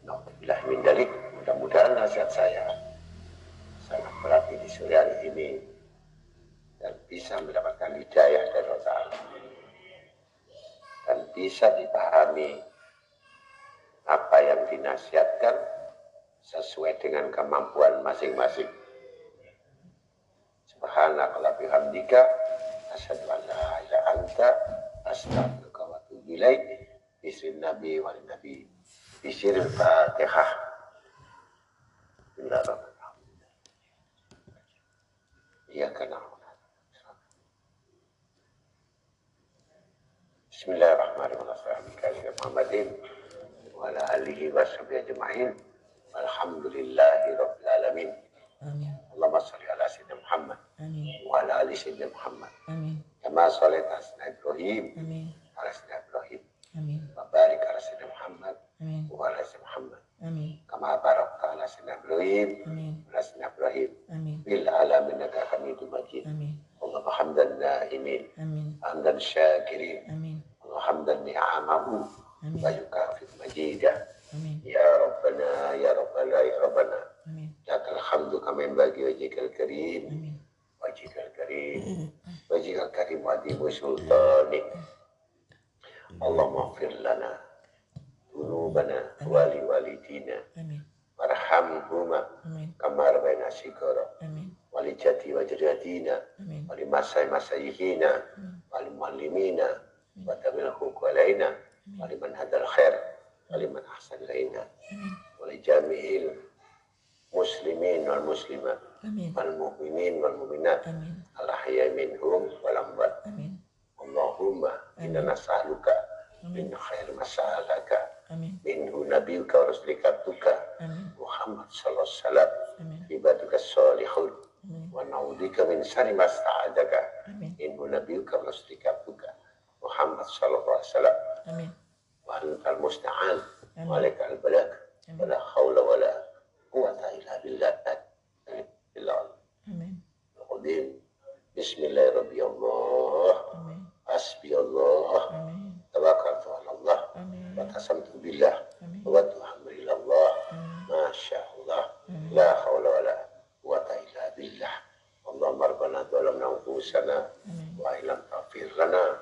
Alhamdulillah min dalik. Mudah-mudahan nasihat saya sangat berarti di sore hari ini dan bisa mendapatkan hidayah dari Allah Ta'ala dan bisa dipahami apa yang dinasihatkan sesuai dengan kemampuan masing-masing. Subhanakallah bihamdika asyhadu an la ilaha anta astaghfiruka wa atubu ilaik. Bismillah nabi wal nabi. Bismil Fatihah. Bismillahirrahmanirrahim. Iyyaka na'budu Bismillahirrahmanirrahim. Muhammadin wa ala alihi wa sahbihi ajma'in. Alhamdulillahi rabbil alamin. Amin. Allahumma salli ala sayyidina Muhammad Amin. wa ala ali sayyidina Muhammad. Amin. Kama shallaita ala sayyidina Ibrahim Amin. ala sayyidina Ibrahim. Amin. Wa barik ala sayyidina Muhammad Amin. wa ala sayyidina Muhammad. Amin. Kama barakta ala sayyidina Ibrahim Amin. ala sayyidina Ibrahim. Amin. Bil alamin innaka Hamidum Majid. Amin. Allahumma na'imin, Amin. hamdan syakirin, Amin. Amin. wa yukafir majidah. Amin. Ya Rabbana, Ya Rabbana, Ya Rabbana. Amin. Lakal hamdu kama yanbaghi wajhikal karim. Amin. wajhikal karim. Wajhikal karim wa adimu sultani. Allahumma ighfir lana dhunubana wa li walidina. Warhamhuma Amin. kama rabbayana shighara Amin. wa li jati wa jaddatina Amin. wa li masai masayihina. Wa li muallimina. Wa tabil alaina. Wa li man hadal khair wa li man ahsan ilaina wa li jami'il muslimin wal muslimat wal mu'minin wal mu'minat. Al ahya minhum wal amwat. Allahumma inna nas'aluka min khair mas'alaka Amin. minhu nabiyuka wa rasulika abduka Amin. Muhammad sallallahu alaihi wasallam Amin. ibaduka salihun Amin. wa na'udzika min syarri ma sta'adaka Amin. minhu nabiyuka wa rasulika abduka Muhammad sallallahu alaihi wasallam Amin. wa antal musta'an Amin. wa alaika al balak Amin. wa la hawla wa la quwwata illa billah illa Amin. القديم بسم الله ربي الله Amin. حسبي الله Alhamdulillah. Wa tuhamdulillah. Masya Allah. La hawla wa la quwata illa billah. Allah rabbana dolamna anfusana wa ilam tafir lana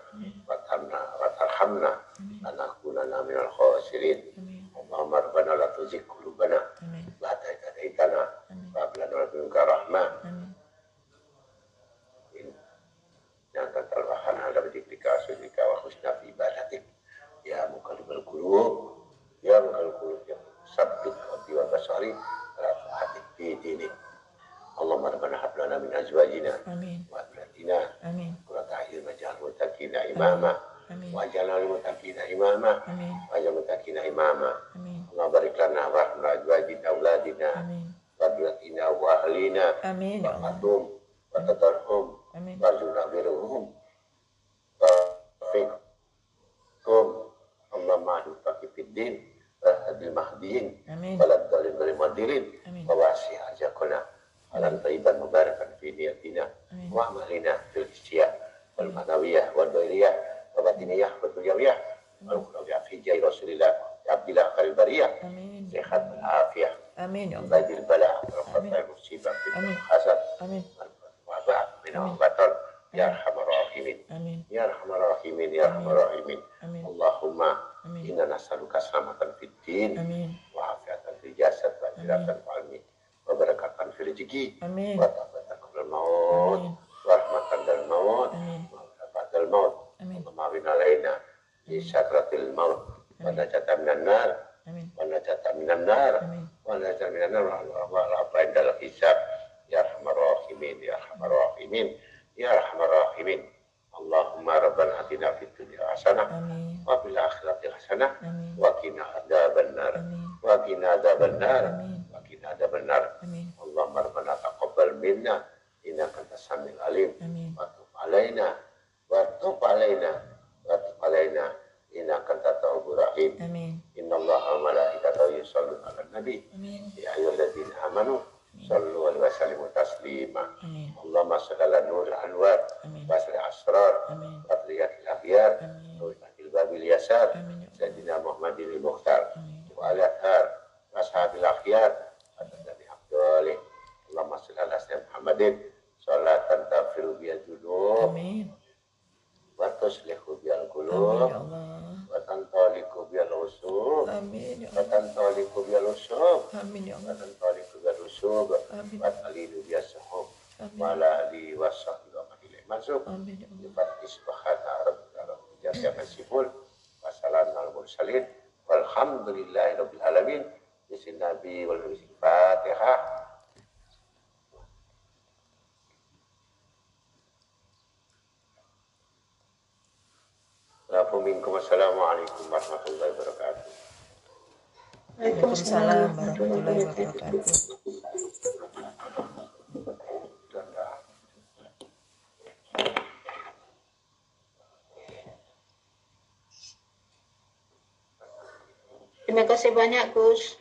kasih banyak Gus.